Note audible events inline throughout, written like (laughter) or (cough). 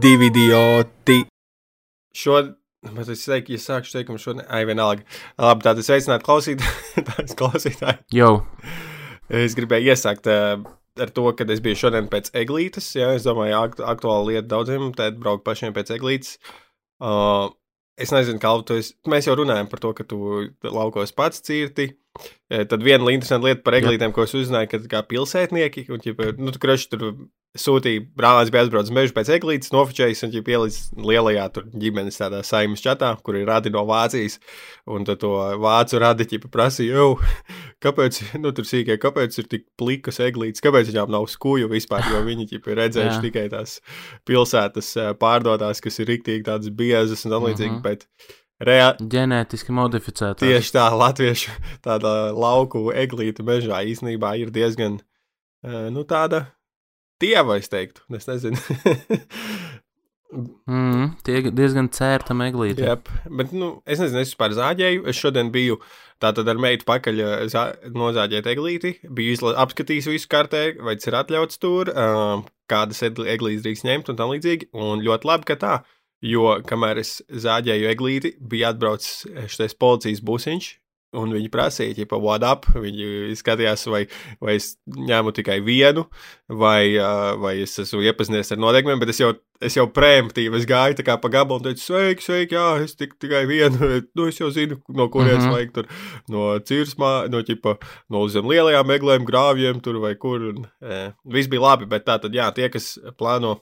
divi idioti. Šo, bet es teiktu, ja sākšu teikumu šodien, ai, vienalga. Labi, tātad sveicināt klausītājus, (laughs) klausītāji. Jau. Es gribēju iesākt uh, ar to, ka es biju šodien pēc eglītes. Jā, es domāju, akt aktuāla lieta daudziem, tad braukt pašiem pēc eglītes. Uh, es nezinu, kā tu esi. Mēs jau runājam par to, ka tu laukos pats cirti. Tad viena interesanta lieta par eglītēm, ko es uzzināju, kad kā pilsētnieki, un, ja, nu, tu kraši tur sūtīja, brālis bija aizbraucis mežu pēc eglītes, nofočējis un pielicis lielajā tur ģimenes tādā saimas čatā, kur ir radi no Vācijas. Un tad to vācu radiķi prasīja, jau, kāpēc, nu, tur sīkai, kāpēc ir tik plikas eglītes, kāpēc viņām nav skuju vispār, jo viņi ķipi ir redzējuši tikai tās pilsētas pārdotās, kas ir riktīgi tādas biezas un tam līdzīgi. -huh. bet Rea... Ģenētiski modificēta. Tieši tā, latviešu (laughs) tāda lauku eglīte mežā īstenībā ir diezgan, nu, tāda Dieva, es teiktu, es nezinu. (laughs) mm, tie diezgan cērta meglīte. Jā, bet, nu, es nezinu, es vispār zāģēju. Es šodien biju tātad ar meitu pakaļ zā, nozāģēt eglīti. Biju izla, apskatījis visu kartē, vai tas ir atļauts tur, um, kādas eglītes drīkst ņemt un tam līdzīgi. Un ļoti labi, ka tā. Jo, kamēr es zāģēju eglīti, bija atbraucis šis policijas busiņš, Un viņi prasīja, ja pa what up, viņi skatījās, vai, vai es ņēmu tikai vienu, vai, vai es esmu iepazinies ar noteikumiem, bet es jau, es jau preemptīvi, es gāju tā kā pa gabalu un teicu, sveiki, sveiki, jā, es tik, tikai vienu, nu es jau zinu, no kurienes mm -hmm. vajag tur, no cirsmā, no ķipa, no zem lielajām meglēm, grāvjiem tur vai kur, un e, viss bija labi, bet tā tad, jā, tie, kas plāno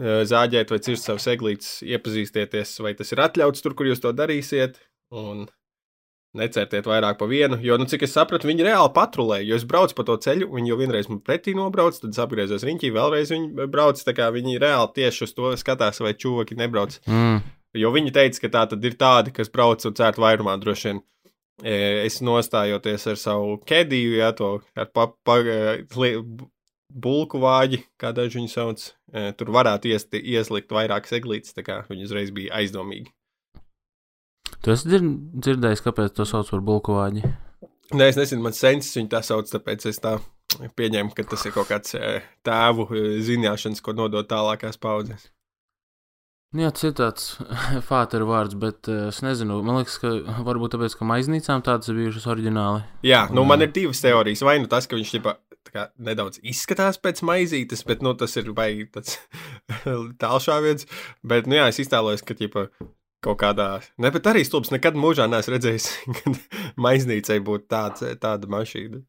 e, zāģēt vai cirst savus eglītes, iepazīstieties, vai tas ir atļauts tur, kur jūs to darīsiet, un Necertiet vairāk pa vienu, jo, nu, cik es sapratu, viņi reāli patrulē. Jo es braucu pa to ceļu, viņi jau vienreiz man pretī nobrauc, tad apgriezos riņķī, vēlreiz viņi brauc. Tā kā viņi reāli tieši uz to skatās, vai čūvaki nebrauc. Mm. Jo viņi teica, ka tā tad ir tādi, kas brauc un cērt vairumā droši vien. E, es nostājoties ar savu kediju, ja to ar pa, pa, e, bulku vāģi, kā daži viņu sauc, e, tur varētu iest, ieslikt vairākas eglītes, tā kā viņi uzreiz bija aizdomīgi. Tu esi dzird, dzirdējis, kāpēc to sauc par bulkuvāģi? Nē, es nezinu, man sensis viņu tā sauc, tāpēc es tā pieņēmu, ka tas ir kaut kāds e, tēvu e, zināšanas, ko nodot tālākās paudzes. Jā, tas ir tāds (laughs) fāteru vārds, bet uh, es nezinu, man liekas, ka varbūt tāpēc, ka maiznīcām tādas ir bijušas oriģināli. Jā, nu man ir divas teorijas. Vai nu tas, ka viņš ķipa, kā, nedaudz izskatās pēc maizītes, bet nu, tas ir vai tāds (laughs) tālšāviens. Bet, nu jā, es iztēlojos, ka ķipa, kaut kādā, ne, bet arī stulbs nekad mūžā neesmu redzējis, (laughs) kad maiznīcai būtu tāds, tāda mašīna.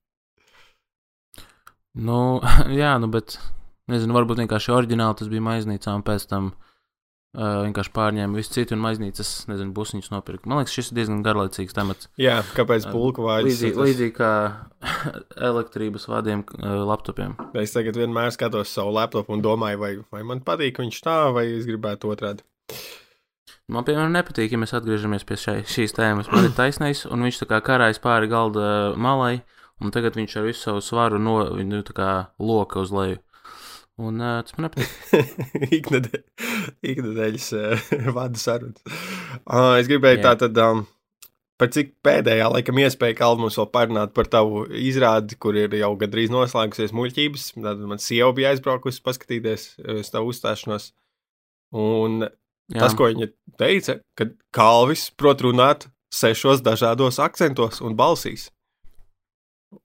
Nu, (laughs) jā, nu, bet, nezinu, varbūt vienkārši oriģināli tas bija maiznīcā, un pēc tam uh, vienkārši pārņēma visu citu, un maiznīcas, nezinu, busiņus nopirka. Man liekas, šis ir diezgan garlaicīgs temats. Jā, kāpēc pulka vāģis? Līdzīgi, tas... līdzīgi kā (laughs) elektrības vadiem uh, laptopiem. Es tagad vienmēr skatos savu laptopu un domāju, vai, vai man patīk viņš tā, vai es gribētu otrādi. Man, piemēram, nepatīk, ja mēs atgriežamies pie šai, šīs tēmas. Man ir taisnība, un viņš tā kā karājas pāri galda malai, un tagad viņš ar visu savu svaru no viņu tā kā loka uz leju. Un uh, tas man nepatīk. (laughs) Ikdienas uh, (laughs) vada sarunas. Uh, es gribēju Jā. tā tad. Um, Par cik pēdējā laikam iespēja kalnu mums vēl parunāt par tavu izrādi, kur ir jau gandrīz noslēgusies muļķības. Tad man sieva bija aizbraukusi paskatīties uz tavu uzstāšanos. Un Jā. Tas, ko viņa teica, ka Kalvis prot runāt sešos dažādos akcentos un balsīs.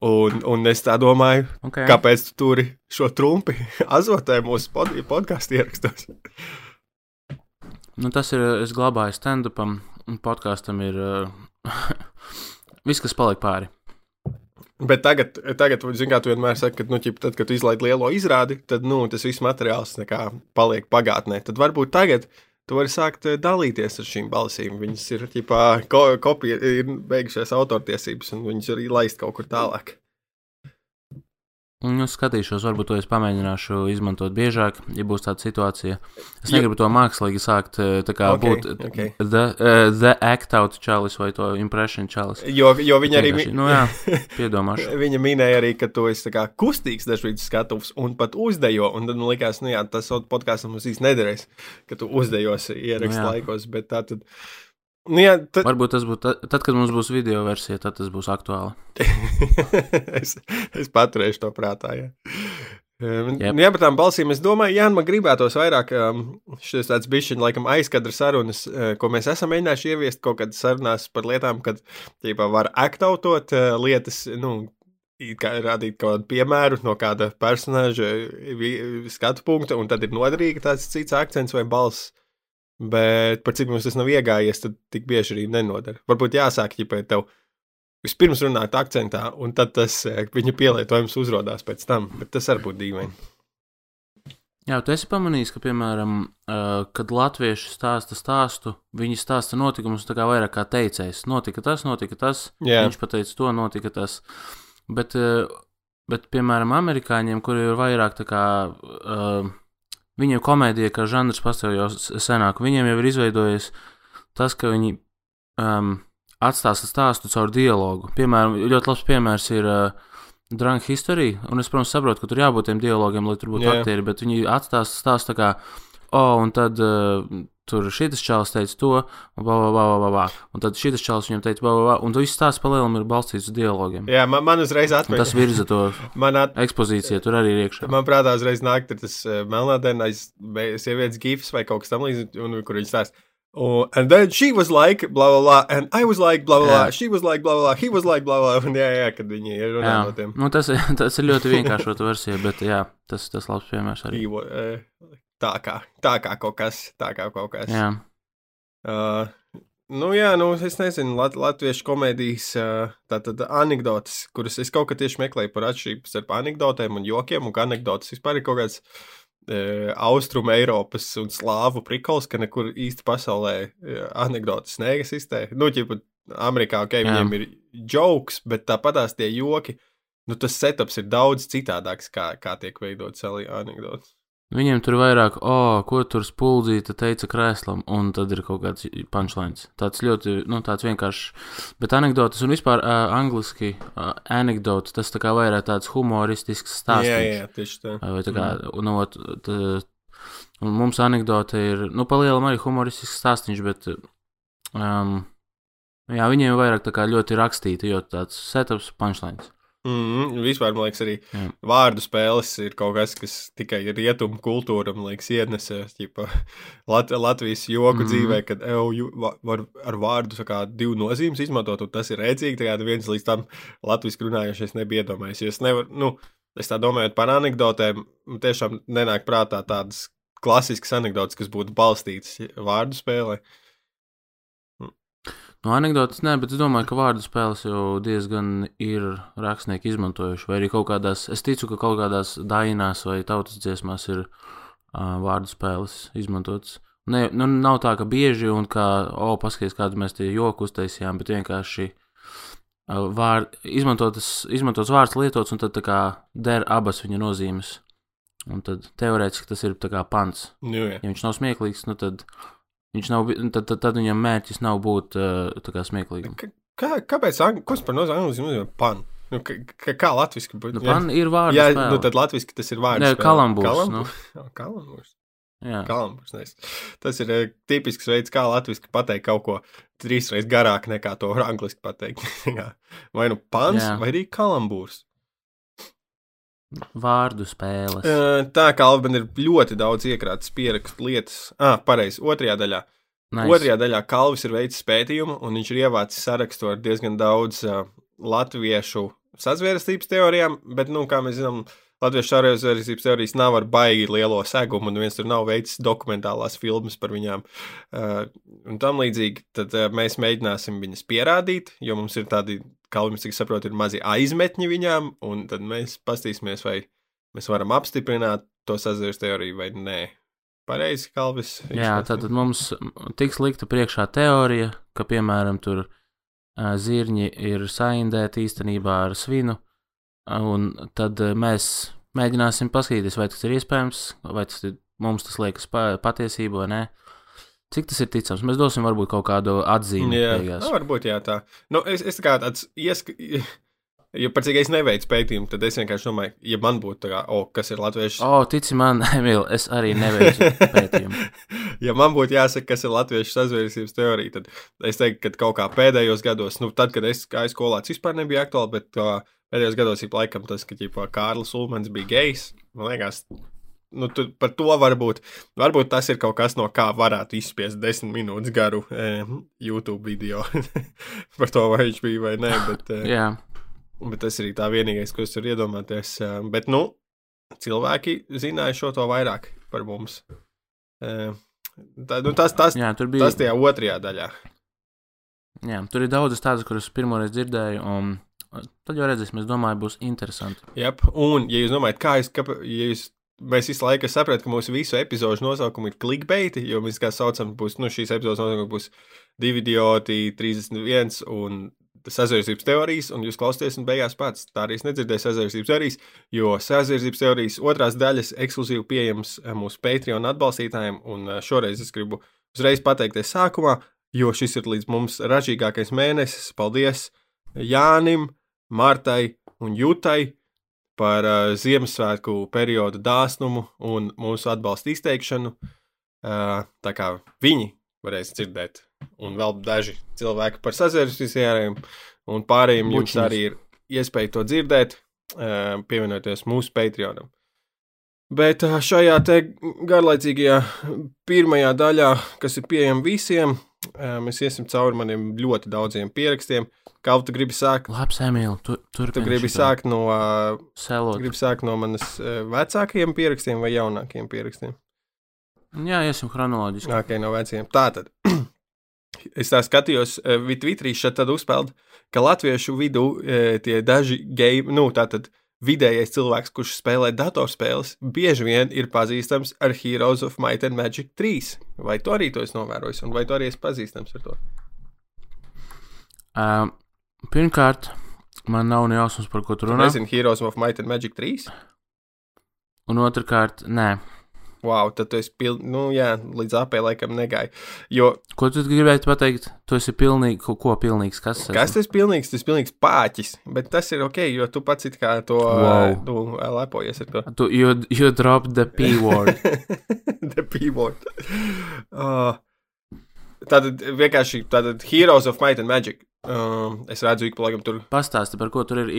Un, un es tā domāju, okay. kāpēc tu turi šo trumpi (laughs) azotē mūsu pod podkāstu ierakstos. Nu, tas ir, es glabāju stand-upam, un podkāstam ir uh, (laughs) viss, kas paliek pāri. Bet tagad, tagad kā, tu vienmēr saki, ka, nu, ķip, tad, kad tu izlaidi lielo izrādi, tad nu, tas viss materiāls paliek pagātnē. Tad varbūt tagad tu vari sākt eh, dalīties ar šīm balsīm. Viņas ir, ģipā, ko, kopija, ir beigušās autortiesības, un viņas arī laist kaut kur tālāk. Nu, skatīšos, varbūt to es pamēģināšu izmantot biežāk, ja būs tāda situācija. Es negribu to mākslīgi sākt, eh, tā kā okay, būt okay. The, uh, the act out čalis vai to impression čalis. Jo, jo viņa arī, nu jā, (laughs) piedomāšu. viņa minēja arī, ka tu esi kā kustīgs dažreiz skatuvs un pat uzdejo, un tad man likās, nu jā, tas podkāstam mums īsti nederēs, ka tu uzdejosi ierakstu nu, laikos, bet tā tad. Nu, jā, tad... Varbūt tas būs tad, kad mums būs video versija, tad tas būs aktuāli. (laughs) es, es paturēšu to prātā. Jā. Um, Jep. Jā, par tām balsīm es domāju, Jā, man gribētos vairāk šis tāds bišķiņ, laikam, aizkadra sarunas, uh, ko mēs esam mēģinājuši ieviest kaut kādas sarunās par lietām, kad, tīpā, var aktautot uh, lietas, nu, kā rādīt kaut kādu piemēru no kāda personāža vi- skatu punkta, un tad ir noderīgi tāds cits akcents vai balss. Bet par cik mums tas nav iegājies, tad tik bieži arī nenodara. Varbūt jāsāk, pēc tev vispirms runāt akcentā, un tad tas eh, viņa pielietojums uzrādās pēc tam. Bet tas var būt dīvaini. Jā, tu esi pamanījis, ka, piemēram, uh, kad latvieši stāsta stāstu, viņi stāsta notikumus tā kā vairāk kā teicējs. Notika tas, notika tas, Jā. viņš pateica to, notika tas. Bet, uh, bet piemēram, amerikāņiem, kuriem ir vairāk tā kā. Uh, Viņiem komēdija, kā žanrs pastāv jau senāk, viņiem jau ir izveidojies tas, ka viņi um, atstāsta stāstu caur dialogu. Piemēram, ļoti labs piemērs ir uh, Drunk History, un es, protams, saprotu, ka tur jābūt tiem dialogiem, lai tur būtu Jā. aktieri, bet viņi atstāsta stāstu tā kā, oh, un tad uh, tur šis čels teica to, un bla, bla, bla, bla, bla, un tad šis čels viņam teica, bla, bla, bla, un tu viss stāsts palielam ir balstīts uz dialogiem. Jā, man, man uzreiz atmiņā. tas virza to at, ekspozīciju, tur arī ir iekšā. man prātā uzreiz nāk tas uh, melnādainais sievietes gifs vai kaut kas tam līdzīgs, un kur viņš stāsta. Oh, and then she was like, blah, blah, blah, and I was like, blah, blah, blah, Jā. she was like, blah, blah, he was like, blah, blah, un jā, jā, kad viņi ir runā no tiem. nu, tas, tas ir ļoti vienkāršota versija, bet jā, tas tas labs piemērs arī. Īvo, uh, tā kā, tā kā kaut kas, tā kā kaut kas. Jā, Uh, nu, jā, nu, es nezinu, lat latviešu komēdijas uh, anekdotas, kuras es kaut kā tieši meklēju par atšķirību starp anekdotēm un jokiem, un anekdotas vispār ir kaut kāds uh, austrumu Eiropas un slāvu prikols, ka nekur īsti pasaulē uh, anekdotas neeksistē. Nu, ķipa, Amerikā, ok, Jā. viņiem ir jokes, bet tāpatās tie joki, nu, tas setups ir daudz citādāks, kā, kā tiek veidots anekdotas. Viņiem tur vairāk, oh, ko tur spuldzīta teica krēslam, un tad ir kaut kāds punchlines. Tāds ļoti, nu, tāds vienkāršs. Bet anekdotas un vispār uh, angliski uh, anekdotas, tas tā kā vairāk tāds humoristisks stāsts. Jā, jā, tieši tā. Vai tā kā, un, ot, tā, un mums anekdote ir, nu, palielam arī humoristisks stāstīns, bet, um, jā, viņiem vairāk tā kā ļoti rakstīta, jo tāds setups punchlines. Mm, vispār, man liekas, arī Jā. vārdu spēles ir kaut kas, kas tikai rietumu kultūra, man liekas, ienesa ķipa, (laughs) Lat Latvijas joku mm. Mhm. dzīvē, kad ju, va- var ar vārdu kā, divu nozīmes izmantot, un tas ir redzīgi. Kā viens līdz tam latviešu runājošais nebija iedomājies. Es, nevar, nu, es tā domāju par anekdotēm, tiešām nenāk prātā tādas klasiskas anekdotas, kas būtu balstītas vārdu spēlē. No anekdotas nē, bet es domāju, ka vārdu spēles jau diezgan ir rakstnieki izmantojuši. Vai arī kaut kādās, es ticu, ka kaut kādās dainās vai tautas dziesmās ir uh, vārdu spēles izmantotas. Ne, nu, nav tā, ka bieži un kā, o, paskaties, kādu mēs tie joku uztaisījām, bet vienkārši uh, vār, izmantotas, izmantots vārds lietots un tad tā kā der abas viņa nozīmes. Un tad teorētiski tas ir tā kā pants. Nu, jā. Ja viņš nav smieklīgs, nu tad, viņš nav, tad, tad, tad viņam mērķis nav būt uh, kā smieklīgam. Ka- Kā, kāpēc? Kas par nozīmi angļuiski nozīmē pan? Nu, ka, kā latviski būtu? Nu, pan ir vārds. Jā, nu tad latviešu tas ir vārds. Nē, kalambūrs, Kalambūrs. Nu. kalambūrs. Jā, kalambūrs nice. Tas ir eh, tipisks veids, kā latviešu pateikt kaut ko trīsreiz garāk nekā to var (laughs) angliski pateikt. (laughs) Jā. vai nu pants, Jā. vai arī kalambūrs. Vārdu spēles. Tā kā Alban ir ļoti daudz iekrātas pierakstu lietas. Ah, pareizi, otrajā daļā. Nice. Otrajā daļā Kalvis ir veicis pētījumu, un viņš ir ievācis sarakstu ar diezgan daudz uh, latviešu sazvērestības teorijām, bet, nu, kā mēs zinām, latviešu sazvērestības teorijas nav ar baigi lielo segumu, un viens tur nav veicis dokumentālās filmas par viņām. Uh, un tam līdzīgi, tad uh, mēs mēģināsim viņas pierādīt, jo mums ir tādi, kā mums cik saprot, ir mazi aizmetņi viņām, un tad mēs pastīsimies, vai mēs varam apstiprināt to sazvērestības teoriju vai nē. Pareizi, Kalvis. Jā, tātad mums tiks likta priekšā teorija, ka, piemēram, tur ā, zirņi ir saindēti īstenībā ar svinu, un tad ā, mēs mēģināsim paskatīties, vai tas ir iespējams, vai tas ir, mums tas liekas pa, patiesība vai nē. Cik tas ir ticams? Mēs dosim varbūt kaut kādu atzīmi Jā, beigās. nu, varbūt jā, tā. Nu, es, es kā tāds iesk... Ja es neveicu pētījumu, tad es vienkārši domāju, ja man būtu tā kā, o, kas ir latviešu. O, tici man, (laughs) Emīl, es arī neveicu pētījumu. (laughs) ja man būtu jāsaka, kas ir latviešu sazvērstības teorija, tad es teiktu, ka kaut kā pēdējos gados, nu, tad, kad es gāju skolā, tas vispār nebija aktuāli, bet uh, pēdējos gados ir laikam tas, ka ģipā, Kārlis Ulmans bija gejs. Man liekas, nu, tu, par to varbūt, varbūt tas ir kaut kas, no kā varētu izspiest desmit minūtes garu e, YouTube video. (laughs) par to, vai viņš bija vai nē. Bet, e, Jā, bet tas ir tā vienīgais, ko es varu iedomāties. E, bet, nu, cilvēki zināja šo to vairāk par mums. E, tā, nu, tas, tas, jā, bija. tas tajā otrajā daļā. Jā, tur ir daudzas tādas, kuras pirmoreiz dzirdēju, un tad jau redzēsim, es domāju, būs interesanti. Yep. Un, ja jūs domājat, kā jūs, kā, ja jūs mēs visu laiku saprotam, ka mūsu visu epizodu nosaukumi ir clickbaiti, jo mēs kā saucam, būs nu, šīs epizodes nosaukumi būs divi idioti, 31 un sazvērstības teorijas, un jūs klausāties, un beigās pats tā arī nedzirdēsiet sazvērstības teorijas, jo sazvērstības teorijas otrās daļas ekskluzīvi pieejams mūsu Patreon atbalstītājiem, un šoreiz es gribu uzreiz pateikties sākumā, jo šis ir līdz mums ražīgākais mēnesis. Paldies Jānim, Martai un Jutai par uh, Ziemassvētku periodu dāsnumu un mūsu atbalstu izteikšanu. Uh, tā kā viņi varēs dzirdēt, un vēl daži cilvēki par sazvērstiskiem, un pārējiem jums Bučiņas. arī ir iespēja to dzirdēt, uh, pievienoties mūsu Patreonam. Bet uh, šajā te garlaicīgajā pirmajā daļā, kas ir pieejama visiem, uh, mēs iesim cauri maniem ļoti daudziem pierakstiem. Kā tu gribi sākt? Labs, Emīl, tu, tur Tu gribi sākt no Selot. Gribu sākt no manas vecākajiem pierakstiem vai jaunākajiem pierakstiem? Jā, iesim chronoloģiski. Ok, no vecajiem. Tā tad. (clears throat) Es tā skatījos, uh, Twitterī šeit tad uzspēlēt, ka latviešu vidū uh, tie daži game, nu, tā tad vidējais cilvēks, kurš spēlē datorspēles, bieži vien ir pazīstams ar Heroes of Might and Magic 3. Vai to arī tu esi novērojis, un vai tu arī esi pazīstams ar to? Uh, pirmkārt, man nav ne jausmas, par ko tu runā. nezini Heroes of Might and Magic 3? Un otrkārt, nē. Wow, tad tu esi pilnīgi, nu jā, līdz apē laikam negāji. Jo Ko tu gribēji pateikt? Tu esi pilnīgi, ko, ko pilnīgs, kas tas Kas tas ir pilnīgs? Tas ir pilnīgs pāķis, bet tas ir ok, jo tu pats it kā to Wow. nu, lepojies ar to. Tu, you, you dropped the P word. (laughs) The P-word. Uh, tātad vienkārši tātad Heroes of Might and Magic. Um, es redzu, ik pa laikam tur Pastāsti, par ko tur ir.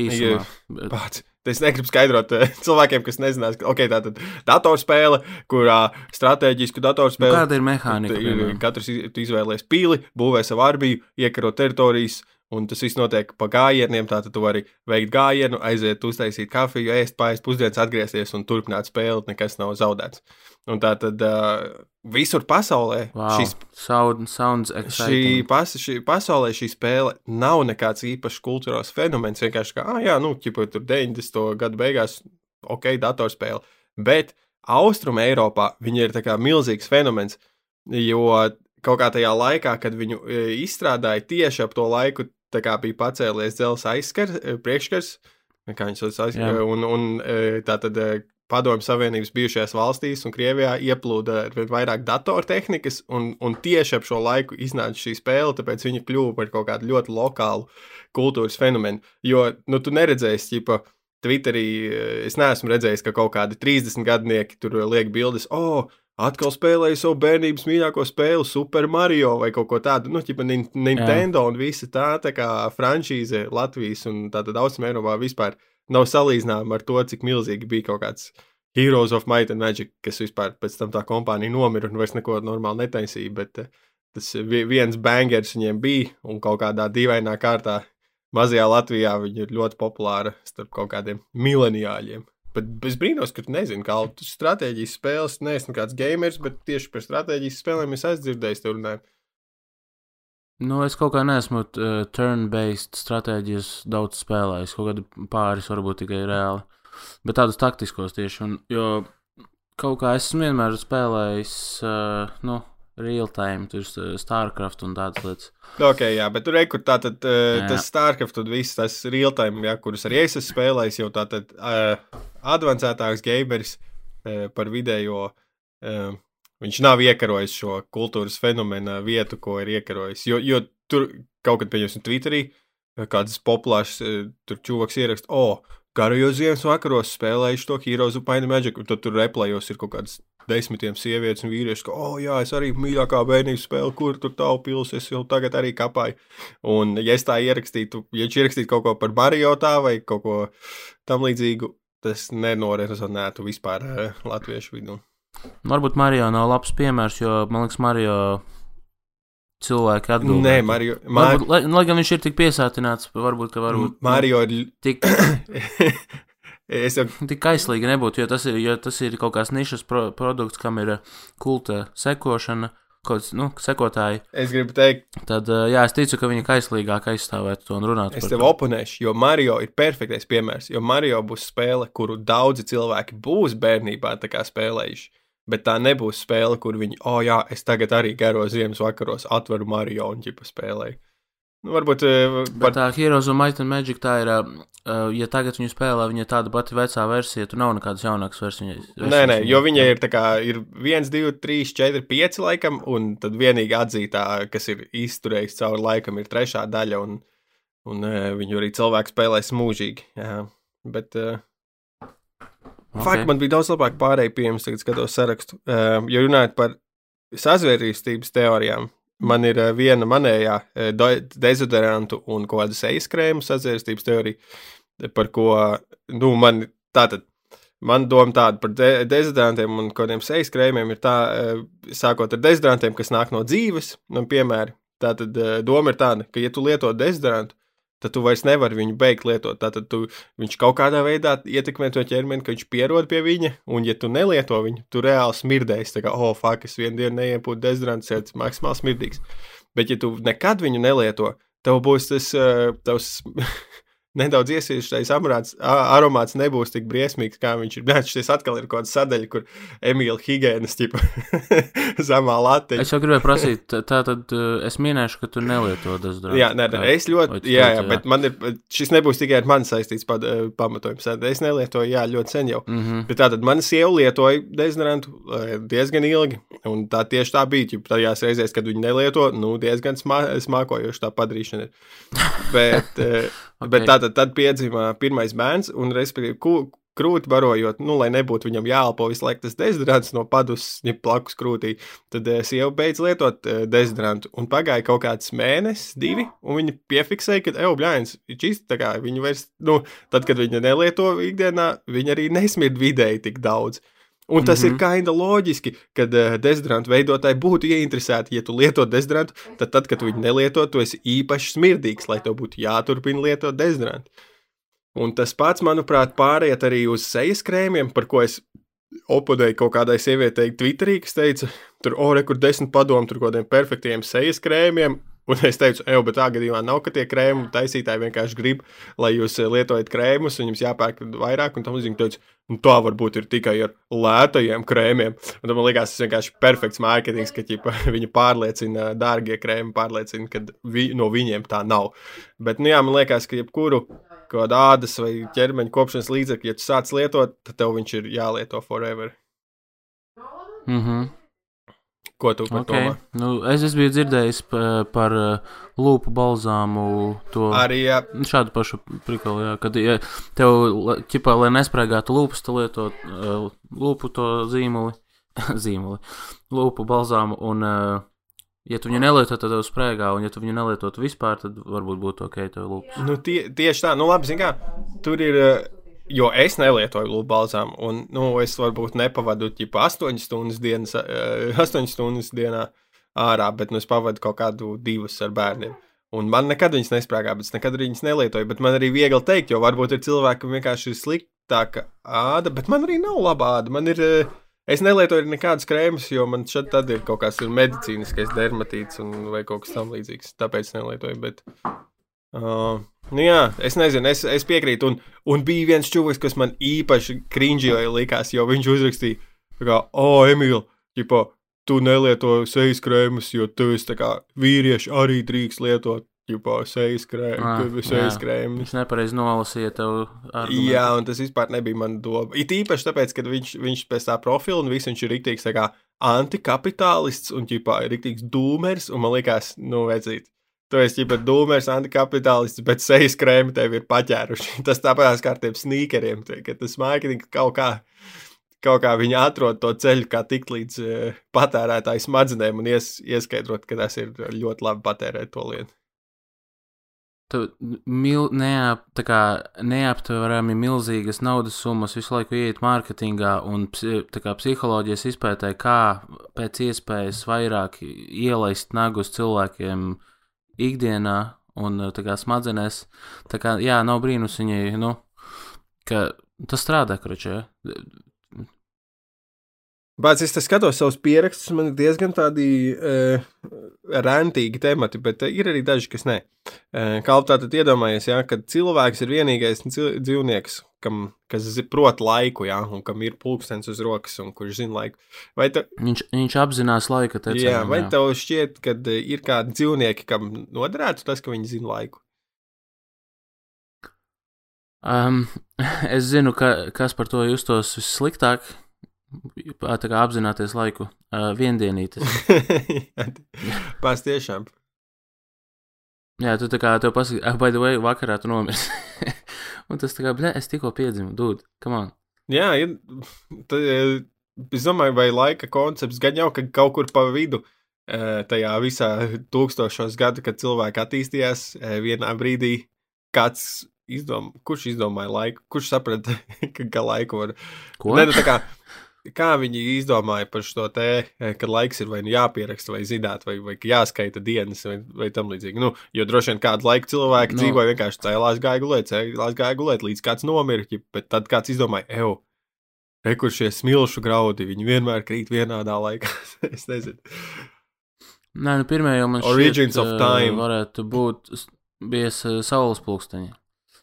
Bet- pats. Es negribu skaidrot uh, (laughs) cilvēkiem, kas nezinās, ka okay, tā ir datorspēle, kurā stratēģisku Nu, datorspēli. kāda ir mehānika? Piemēram? Katrs iz- tu izvēlējies pīli, būvē savu arbiju, iekaro teritorijas, un tas viss notiek pa gājieniem. Tātad tu vari veikt gājienu, aiziet, uztaisīt kafiju, ēst, pāriest pusdienas, atgriezties un turpināt spēli. Nekas nav zaudēts. Un tā tad uh, visur pasaulē Wow. šis Sound, sounds Šī, exciting. pas, šī pasaulē šī spēle nav nekāds īpašs kultūras fenomens. Vienkārši kā, ah, jā, nu, ķipa, tur 90. gadu beigās, ok, datorspēle. Bet Austrum Eiropā viņa ir kā milzīgs fenomens, jo kaut kā tajā laikā, kad viņu izstrādāja tieši ap to laiku, tā kā bija pacēlies dzelzs aizskars, priekšskars, kā viņš sauc, aiz- Jā. un, un tā tad. Padomju Savienības bijušajās valstīs un Krievijā ieplūda arvien vairāk datortehnikas, un, un tieši ap šo laiku iznāca šī spēle, tāpēc viņa kļuva par kaut kādu ļoti lokālu kultūras fenomenu. Jo, nu, tu neredzēsi, ķipa, Twitterī eh, es neesmu redzējis, ka kaut kādi 30 gadnieki tur liek bildes, oh, atkal spēlēju savu bērnības mīļāko spēli, Super Mario vai kaut ko tādu, nu, ķipa Nin- Nintendo un visa tā, tā kā franšīze Latvijas un tātad Austrum Eiropā vispār nav salīdzināma ar to, cik milzīgi bija kaut kāds Heroes of Might and Magic, kas vispār pēc tam tā kompānija nomira un vairs neko normāli netaisīja, bet eh, tas vi- viens bangers viņiem bija un kaut kādā dīvainā kārtā mazajā Latvijā viņa ir ļoti populāra starp kaut kādiem mileniāļiem. Bet es brīnos, ka tu nezini, kā tu stratēģijas spēles, neesi nekāds gamers, bet tieši par stratēģijas spēlēm es esmu dzirdējis te runājumu. Nu, es kaut kā neesmu uh, turn-based stratēģijas daudz spēlējis. Kaut kādi pāris varbūt tikai reāli. Bet tādus taktiskos tieši. Un, jo kaut kā esmu vienmēr spēlējis, uh, nu, real time, tur uh, StarCraft un tādas lietas. Ok, jā, bet tur rekur tātad uh, Jā. tas StarCraft un viss tas real-time, jā, kurus arī es esmu spēlējis, jau tātad uh, advancētāks gameris uh, par vidējo. Uh, viņš nav iekarojis šo kultūras fenomenu vietu, ko ir iekarojis. Jo, jo tur kaut kad, pieņemsim, Twitterī eh, kāds populārs tur čūvaks ieraksta, o, oh, garajos ziemas vakaros spēlējuši to Heroes of and Magic, un tad tur replējos ir kaut kāds desmitiem sievietes un vīrieši, ka, oh, jā, es arī mīļākā bērnības spēle, kur tur tālu pils, es jau tagad arī kapāju. Un, ja es tā ierakstītu, ja viņš ierakstītu kaut ko par Mario tā vai kaut ko tam līdzīgu, tas nenorezonētu vispār uh, latviešu vidū. Varbūt Mario nav labs piemērs, jo man liekas, Mario cilvēki atbildēs. Nē, Mario. Mar Varbūt, lai, lai gan viņš ir tik piesātināts, varbūt, ka varbūt Mario ir. tik, (laughs) es jau tik aizslīgi nebūtu, jo tas ir, jo tas ir kaut kāds nišas pro, produkts, kam ir eh, kulta sekošana, kaut kāds, nu, sekotāji. Es gribu teikt, Tad, eh, jā, es ticu, ka viņi aizslīgāk aizstāvētu to un runātu es tev to. oponēšu, jo Mario ir perfektais piemērs. Jo Mario būs spēle, kuru daudzi cilvēki būs bērnībā spēlējuši. Bet tā nebūs spēle, kur viņi, oh, jā, es tagad arī garo ziemas vakaros, atveru Mario un ģipa spēlēju. Nu, varbūt eh, par tā Heroes of Might and Magic tā ir, uh, ja tagad viņu spēlē, viņa tāda pati vecā versija, tu nav nekādas jaunākas versijas. Nē, nē, jo viņai ir tā kā ir 1, 2, 3, 4, 5 laikam, un tad vienīgi atzītā, kas ir izturējis cauri laikam, ir trešā daļa, un, un uh, viņu arī cilvēki spēlēs mūžīgi. Jā. Bet, uh, okay. fakt, man bija daudz labāk pārējai pieejams, tagad skatos sarakstu. Uh, ja runājot par sazvērstības teorijām, man ir uh, viena manējā uh, do- dezodorantu un kaut kāda sejas krēmu sazvērstības teorija, par ko, nu, man tātad. Man doma tāda par de dezodorantiem un kādiem sejas krēmiem ir tā, eh, sākot ar dezodorantiem, kas nāk no dzīves, nu, piemēram. Tātad eh, doma ir tāda, ka, ja tu lieto dezodorantu, tad tu vairs nevari viņu beigt lietot. Tātad tu, viņš kaut kādā veidā ietekmē to ķermeni, ka viņš pierod pie viņa, un, ja tu nelieto viņu, tu reāli smirdēsi. Tā kā, oh, fuck, es vienu dienu neiepūtu dezodorantu, sēdz maksimāli smirdīgs. Bet, ja tu nekad viņu nelieto, tev būs tas uh, tavs nedaudz iesīšais aromāts, aromāts nebūs tik briesmīgs, kā viņš ir. (laughs) Nē, šis atkal ir kaut kāda sadaļa, kur Emīļa Higēnas tipa (laughs) zemā lateņa. Es jau gribēju prasīt, tā tā tad uh, es minēšu, ka tu nelieto dezodorantu. Jā, nē, nē, es ļoti, jā, teici, jā, bet man ir, šis nebūs tikai ar mani saistīts pat, eh, pamatojums. Es nelietoju, jā, ļoti sen jau. Mm -hmm. Bet tātad mana sieva lietoja dezodorantu eh, diezgan ilgi, un tā tieši tā bija. ķip, Tajās reizēs, kad viņi nelieto, nu, diezgan smā, smākojoši tā padarīšana ir. (laughs) Bet, okay. bet tā tad, tad piedzima pirmais bērns, un respektīvi, krūti barojot, nu, lai nebūtu viņam jāelpo visu laiku tas dezodorants no padus, ja plakus krūtī, tad eh, sieva beidz lietot eh, dezodorantu, un pagāja kaut kāds mēnesis, divi, un viņi piefiksēja, ka, ej, bļāns, čist, tā kā viņi vairs, nu, tad, kad viņi nelieto ikdienā, viņi arī nesmird vidēji tik daudz. Un tas mm -hmm. ir kaina loģiski, kad uh, dezodorantu veidotāji būtu ieinteresēti, ja tu lieto dezodorantu, tad, tad, kad tu viņu nelieto, tu esi īpaši smirdīgs, lai tev būtu jāturpina lietot dezodorantu. Un tas pats, manuprāt, pāriet arī uz sejas krēmiem, par ko es oponēju kaut kādai sievietei Twitterī, kas teica, tur, oh, re, kur desmit padomu, tur kaut kādiem perfektiem sejas krēmiem. Un es teicu, ej, bet tā gadījumā nav, ka tie krēmu taisītāji vienkārši grib, lai jūs eh, lietojat krēmus, un jums jāpērk vairāk. Un tam līdzīgi teicu, nu, tā varbūt ir tikai ar lētajiem krēmiem. Un tam man liekas, tas vienkārši perfekts mārketings, ka ķipa, (laughs) viņi pārliecina, dārgie krēmi pārliecina, ka vi, no viņiem tā nav. Bet, nu jā, man liekas, ka jebkuru kādu ādas vai ķermeņa kopšanas līdzekli, ja tu sāc lietot, tad tev viņš ir jālieto forever. Mm -hmm. Ko tu par Okay. to? Nu, es, es biju dzirdējis pa, par uh, lūpu balzāmu. To, Arī, jā, Nu, Šādu pašu prikolu, jā, kad ja tev, ķipā, lai nespraigātu lūpas, tu lieto uh, lūpu to zīmoli, (laughs) zīmoli, lūpu balzāmu, un, uh, ja tu viņu nelieto, tad tev spraigā, un ja tu viņu nelietotu vispār, tad varbūt būtu ok, tev lūpas. Nu, tie, tieši tā, nu labi, zin kā, tur ir, eh, jo es nelietoju lūpu balzām, un, nu, es varbūt nepavadu, ķipa, 8 stundas dienas, eh, 8 stundas dienā ārā, bet, nu, es pavadu kaut kādu divas ar bērniem. Un man nekad viņas nesprāgā, bet es nekad viņas nelietoju, bet man arī viegli teikt, jo varbūt ir cilvēki, kam vienkārši ir sliktāka āda, bet man arī nav laba āda, man ir, eh, es nelietoju nekādas krēmas, jo man šeit tad ir kaut kāds ir medicīniskais dermatīts un vai kaut kas tam līdzīgs, tāpēc nelietoju, bet... Uh, nu jā, es nezinu, es, es piekrītu. Un, un bija viens čūlis, kas man īpaši krinžījoja likās, jo viņš uzrakstīja, tā kā, o, Emīl, ģipa, tu nelieto sejas krēmus, jo tu esi tā kā vīrieši arī drīkst lietot, ģipa, sejas krēmus, sejas jā. krēmus. Viņš nepareizi nolasīja tev argumentu. Jā, un tas vispār nebija mana doma. It īpaši tāpēc, ka viņš, viņš pēc tā profila un viss viņš ir rīktīgs tā kā antikapitālists un ģipā ir rīktīgs dūmers, un man liekas, nu, vecīt. Tu esi ģipā dūmers, antikapitālists, bet sejas krēmi tev ir paķēruši. (laughs) Tas tāpēc kā ar tiem snīkeriem, tie, ka tas mārketings kaut kā, kaut kā viņi atrod to ceļu, kā tikt līdz uh, patērētāju smadzenēm un ies, ieskaidrot, ka tas ir ļoti labi patērēt to lietu. tu mil, neap, kā neaptverami milzīgas naudas summas visu laiku iet mārketingā un kā psiholoģijas izpētē, kā pēc iespējas vairāk ielaist nagus cilvēkiem ikdienā un tā kā smadzenēs. Tā kā, jā, nav brīnums viņi, nu, ka tas strādā, kručē. Bet es skatos savus pierakstus, man ir diezgan tādi uh, rentīgi temati, bet uh, ir arī daži, kas nē. Uh, kā tā tad iedomājies, ja, ka cilvēks ir vienīgais dzīvnieks, kam, kas prot laiku, ja, un kam ir pulkstenis uz rokas, un kurš zina laiku. Vai, ta, Viņš, viņš apzinās laika tecējumu. jā, vai tev šķiet, ka ir kādi dzīvnieki, kam noderētu tas, ka viņi zina laiku? Um, (laughs) es zinu, ka, kas par to justos vissliktāk. Tā kā apzināties laiku, uh, viendienītes. (laughs) Pēc tiešām. Jā, tu tā kā tev pasaki, ah, by the way, vakarā tu nomirsi. (laughs) Un tas tā kā, blē, es tikko piedzimu, dūd, come on. Jā, ir, tad, es domāju, vai laika koncepts gan jau ka kaut kur pa vidu. Tajā visā tūkstošos gadu, kad cilvēki attīstījās, vienā brīdī kāds izdomā, kurš izdomāja laiku, kurš saprata, (laughs) ka, ka laiku var. Ko? Ne, nu, tā kā, kā viņi izdomāja par šo te, eh, ka laiks ir vai nu jāpieraksta, vai zināt, vai, vai ka jāskaita dienas, vai, vai tam līdzīgi. Nu, jo droši vien kādu laiku cilvēki Nu. no. dzīvoja vienkārši cēlās, gāja gulēt, cēlās, gāja gulēt, līdz kāds nomira. ķip, Bet tad kāds izdomāja, evo, rekur šie smilšu graudi, viņi vienmēr krīt vienādā laikā. (laughs) es nezinu. Nē, nu pirmie jau man Origins šķiet, of eh, time. varētu būt bijis eh, saules pulksteņi.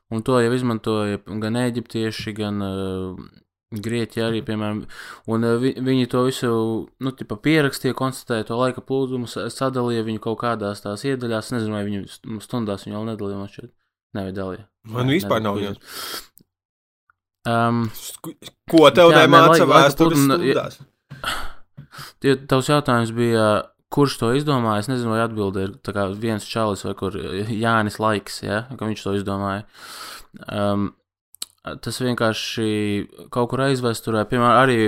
Un to jau izmantoja gan eģiptieši, gan uh, grieķi arī, piemēram. Un uh, vi, viņi to visu, nu, tipa pierakstīja, konstatēja to laika plūdumu, sa- sadalīja viņu kaut kādās tās iedaļās. Nezinu, vai viņu st- stundās viņu vēl nedalīja, man šķiet. Nevidalīja. Man vispār nav jauns. Um, Sku- Ko tev ne, nemāca vēstures stundās? (sighs) Tie, tavs jautājums bija, kurš to izdomāja? Es nezinu, vai atbilde ir viens čalis vai kur Jānis Laiks, ja, ka viņš to izdomāja. Um, tas vienkārši kaut kur aizvēsturē, piemēram, arī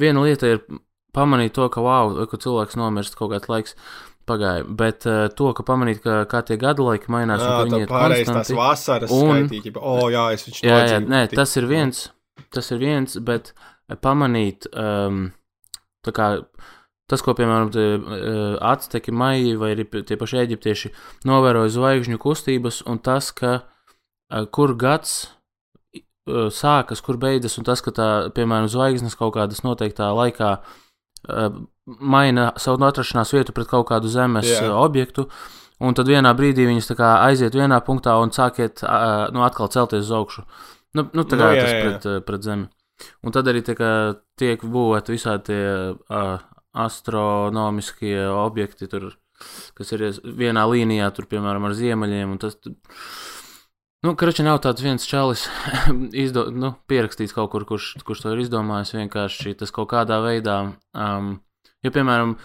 viena lieta ir pamanīt to, ka wow, ka cilvēks nomirst kaut kāds laiks. Pagāja, bet uh, to, ka pamanīt, ka kā tie gadu laiki mainās, Jā, un viņi ir pārējais tās vasaras Un- skaitīja. O, oh, jā, es viņš Jā, jā, nē, tas ir viens, tas ir viens, bet pamanīt, um, tā kā tas, ko, piemēram, tie, uh, Azteki, Maiji vai arī tie paši eģiptieši novēroja zvaigžņu kustības, un tas, ka uh, kur gads sākas, kur beidzas, un tas, ka tā, piemēram, zvaigznes kaut kādas noteiktā laikā maina savu atrašanās vietu pret kaut kādu zemes uh, objektu. Un tad vienā brīdī viņas aiziet vienā punktā un sākiet nu, atkal celties uz augšu. Nu, nu tā kā Nu, nu, jā, tas jā. pret, pret zemi. Un tad arī kā tiek būvēti visādi tie uh, astronomiskie objekti, tur, kas ir vienā līnijā, tur, piemēram, ar ziemeļiem. un Tas, nu, Kračs nav tāds viens čalis, (laughs) izdo, nu, pierakstīts kaut kur, kurš, kurš to ir izdomājis. Vienkārši tas kaut kādā veidā, um, jo, piemēram,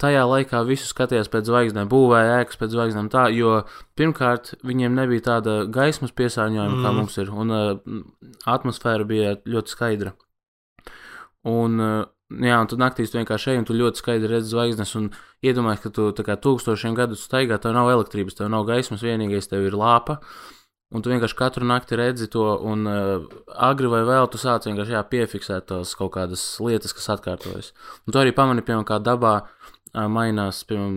tajā laikā visu skatījās pēc zvaigznēm, būvēja ēkas pēc zvaigznēm tā, jo pirmkārt viņiem nebija tāda gaismas piesārņojuma, mm. kā mums ir, un uh, atmosfēra bija ļoti skaidra. Un, uh, jā, un tu naktīs tu vienkārši ej, un tu ļoti skaidri redzi zvaigznes, un iedomājies, ka tu kā tūkstošiem gadu staigā, tev nav elektrības, tev nav gaismas, vienīgais tev ir lāpa. Un tu vienkārši katru nakti redzi to, un uh, agri vai vēl tu sāc vienkārši jā, piefiksēt tās kaut kādas lietas, kas atkārtojas. Un tu arī pamani, piemēram, kā dabā uh, mainās, piemēram,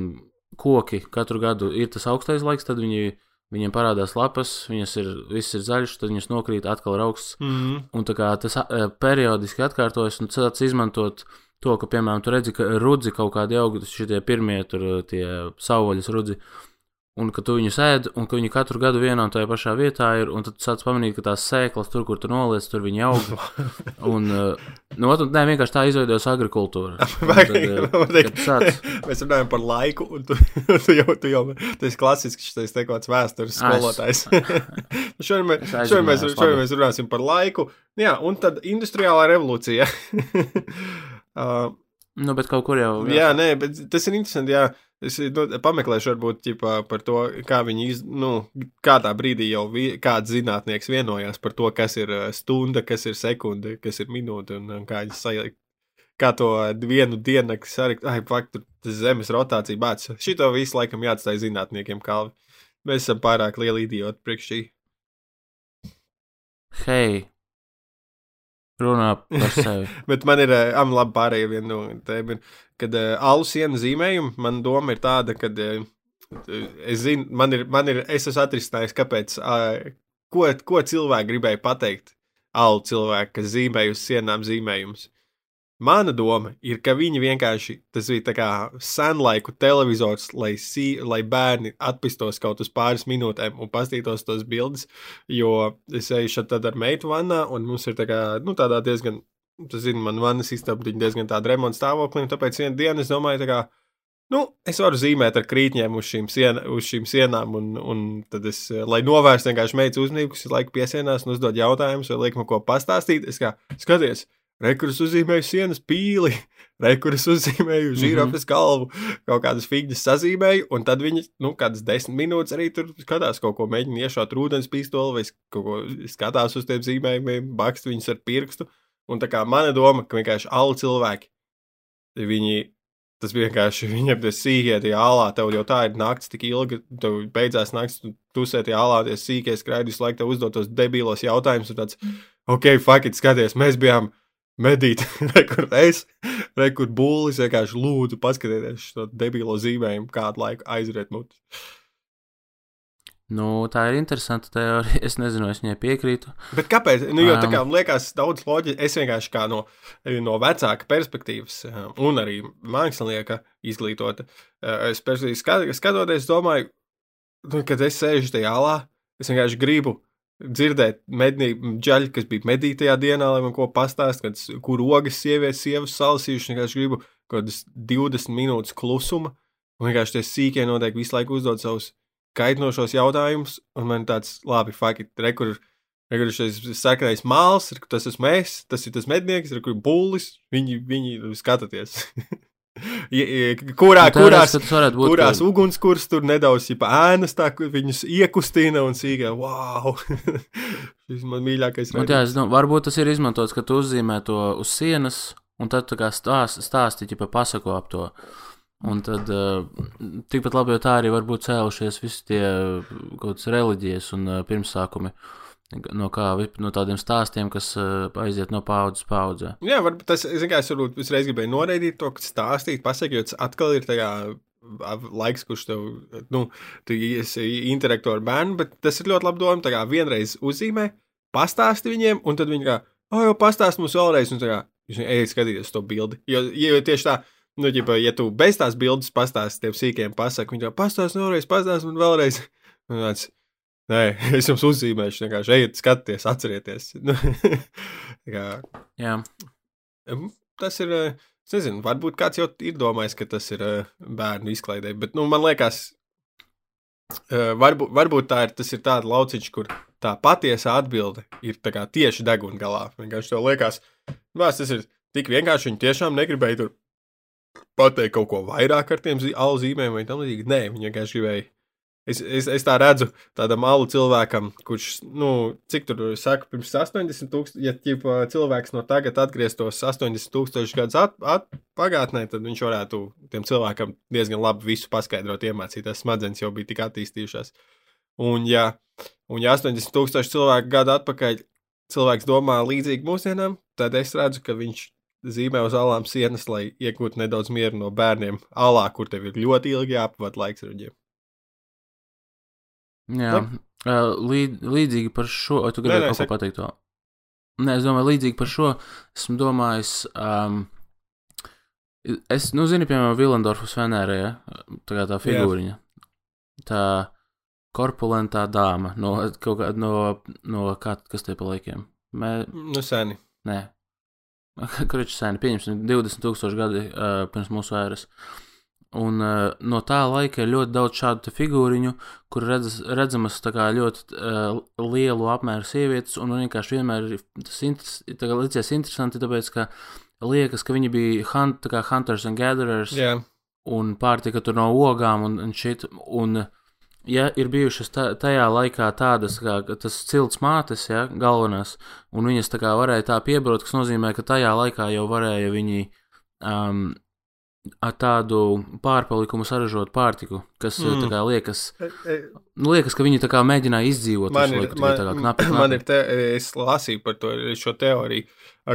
koki katru gadu ir tas augstais laiks, tad viņi, viņiem parādās lapas, viņas ir, viss ir zaļš, tad viņas nokrīt, atkal ir augsts. Mhm. Un tā kā tas uh, periodiski atkārtojas, un tāds izmantot to, ka, piemēram, tu redzi, ka rudzi kaut kādi augļi, šitie pirmie tur uh, tie savvaļas rudzi, un ka tu viņus ēd, un ka viņi katru gadu vienā un tajā pašā vietā ir, un tad tu sāc pamanīt, ka tās sēklas tur, kur tu noliec, tur viņi aug. (laughs) Un, uh, nu, un, nē, vienkārši tā izveidojas agrikultūra. (laughs) Vai- tad, (laughs) tu sāc, Mēs runājam par laiku, un tu, tu jau, tu jau tas ir klasisks, šis te kāds vēstures Ah, skolotājs. šodien, mēs, Es šodien, mēs, šodien mēs runāsim par laiku. Jā, un tad industriālā revolūcija. uh, nu, bet kaut kur jau. jā, nē, bet tas ir interesanti. Jā. Es nu, pameklēšu, varbūt ģipā, par to, kā viņi, iz, nu, kādā brīdī jau vi, kāds zinātnieks vienojās par to, kas ir uh, stunda, kas ir sekunde, kas ir minūte un, kā viņi sajaukt. Kā to vienu diennakti sarikt, ai, fakt, tur tas zemes rotācija bācis. Šito visu laikam jāatstāj zinātniekiem kalvi. Mēs esam pārāk lieli idioti priekš šī. Hei, runā par (laughs) sevi. Bet man ir, uh, am labi pārējie viena no tēm, kad uh, alu sienu zīmējumu, man doma ir tāda, ka uh, es zinu, man ir, man ir, es esmu atrisinājis, kāpēc, uh, ko, ko cilvēki gribēja pateikt. Alu cilvēki, kas zīmēja uz sienām zīmējumus. Mana doma ir, ka viņi vienkārši tas bija tā kā senlaiku televizors, lai, sī, lai bērni atpūstos kaut uz pāris minūtēm un paskatītos tos bildes. Jo es eju šeit ar meitu vannā, un mums ir tā kā, nu, tādā diezgan, tas zina, man vannas istaba diezgan tāda remonta stāvoklī, un tāpēc vienu dienu es domāju, tā kā, nu, es varu zīmēt ar krītņiem uz šīm, sien, uz šīm sienām, un, un tad es, lai novērstu vienkārši meitas uzmanību, kas ir laiku piesienās un uzdod jautājumus, vai liek man ko pastāstīt, es kā, skaties! Rekurus uzzīmēju sienas pīli, (laughs) rekurus uzzīmēju žirafes galvu, kaut kādas figūras sazīmēju, un tad viņi, nu, kādas desmit minūtes arī tur skatās, kaut ko mēģina iešaut ūdens pistoli, vai kaut ko skatās uz tiem zīmējumiem, bakst viņus ar pirkstu. Un tā kā mana doma, ka vienkārši alle cilvēki, viņi, tas vienkārši viņam tas sīkie tie ālā, tev jau tā ir naktis tik ilga, tev beidzās naktis, tu tusē tie ālā, tie sīkie skraidi, visu laiku tev uzdot tos debīlos jautājumus, un tāds, ok, fuck it, skaties, mēs bijām medīt, (laughs) re, kur es, re, kur būlis vienkārši lūdzu paskatieties šo debilo zīmējumu, kādu laiku aizriet mutes. Nu, tā ir interesanta teorija. Es nezinu, es viņai piekrītu. Bet kāpēc? Nu, jo tā kā man liekas, daudz loģiski. Es vienkārši kā no, no vecāka perspektīvas, un arī mākslinieka izglītota, es skatoties, domāju, nu, kad es sēžu tajā alā, es vienkārši gribu dzirdēt ģeļu, kas bija medītajā dienā, lai man ko pastāst, kad, kur ogas sievietes, sievas salasījušas. Vienkārši gribu kaut kādas 20 minūtes klusuma, un vienkārši tie sīkie noteikti visu laiku uzdod savus kaitinošos jautājumus, un man tāds, labi, fakti, rekur, rekur šis sarkanais māls, tas esmu es, tas ir tas mednieks, rekur bullis, viņi, viņi skatāties. (laughs) Kurā, Nu, kurās, būt, kurās ka... ugunskurs tur nedaudz ēnas, tā viņus iekustina un sīkā, wow! (laughs) Šis man mīļākais nu, jā, es domāju, varbūt tas ir izmantots, ka tu uzzīmē to uz sienas, un tad tā kā stāst, stāsti, ja pasako ap to. Un tad uh, tikpat labi, jo tā arī var būt cēlušies visi tie kaut kādas reliģijas un uh, pirmsākumi. Uh, no, kā, no tādiem stāstiem, kas uh, aiziet no paudzes paudzē. Jā, varbūt tas ir. Es varbūt uzreiz gribēju noraidīt to, kas stāstīt, pasakot, jo tas atkal ir tajā laiks, kurš tev, nu, tu esi interaktu ar bērnu, bet tas ir ļoti labi doma. Tā kā vienreiz uzzīmē, pastāsti viņiem, un tad viņi kā, oh, jau pastāst mums vēlreiz, un tā kā, ejiet skatīties to bildi. Jo, jo tieši tā, nu, ja, ja tu bez tās bildes pastāsti tiem sīkiem pasaku, viņi jau pastāst vēlreiz, pastāst man vēlreiz. Un tāds, Nē, (laughs) es jums uzzīmēšu, vienkārši ejiet, skatieties, atcerieties. (laughs) kā, Jā. Tas ir. Es nezinu, varbūt kāds jau ir domājis, ka tas ir bērnu izklaidē, bet nu, man liekas, varbūt, varbūt tā ir, tas ir tāds lauciņš, kur tā patiesā atbilde ir tieši deguna galā. Vienkārši tev liekas, tas ir tik vienkārši. Viņi tiešām negribēja tur pateikt kaut ko vairāk ar tiem alzīmēm vai tam līdzīgi. Nē, viņi vienkārši gribēja Es, es, es tā redzu tādam malu cilvēkam, kurš, nu, cik tur saka, pirms 80 tūkstoši, ja ķipa, cilvēks no tagad atgrieztos 80 tūkstoši gadus at, at, pagātnē, tad viņš varētu tiem cilvēkam diezgan labi visu paskaidrot, iemācīt. Tas smadzenes jau bija tik attīstījušās. Un, ja, un ja 80 tūkstoši cilvēku gadu atpakaļ cilvēks domā līdzīgi mūsdienām, tad es redzu, ka viņš zīmē uz alām sienas, lai iegūtu nedaudz mieru no bērniem alā, kur tev ir ļoti ilgi jāpavada laiks ar viņiem. Jā, uh, līd, līdzīgi par šo, vai tu gribēji kaut ko pateikt? To? Nē, es domāju, līdzīgi par šo esmu domājis. Um, es, nu, zinu, piemēram, Vilendorfas Venērē, ja? tā kā tā figūriņa. Jā. Tā korpulentā dāma no kaut kā, no, no kā, kas tie paliekiem? Mē... Nu, seni. Nē. (laughs) Kručs seni, pieņemsim, 20 tūkstoši gadi uh, pirms mūsu ēras. Uh, Un uh, no tā laika ir ļoti daudz šādu figūriņu, kur redz, redzamas ļoti uh, lielu apmēru sievietes, un vienkārši vienmēr tas interes, licies interesanti, tāpēc, ka liekas, ka viņi bija hunt, kā hunters and gatherers, yeah. un pārtika tur no ogām un, un šit, un ja ir bijušas tā, tajā laikā tādas, kā tas cilts mātes, ja, galvenās, un viņas tā kā varēja tā piebrot, kas nozīmē, ka tajā laikā jau varēja viņi um, ar tādu pārpalikumu saražot pārtiku, kas mm. tā kā liekas, E, e, liekas, ka viņi tā kā mēģināja izdzīvot. Man ir, laiku, tikai tā kā man, knapi, man knapi. ir te, es lasīju par to šo teoriju,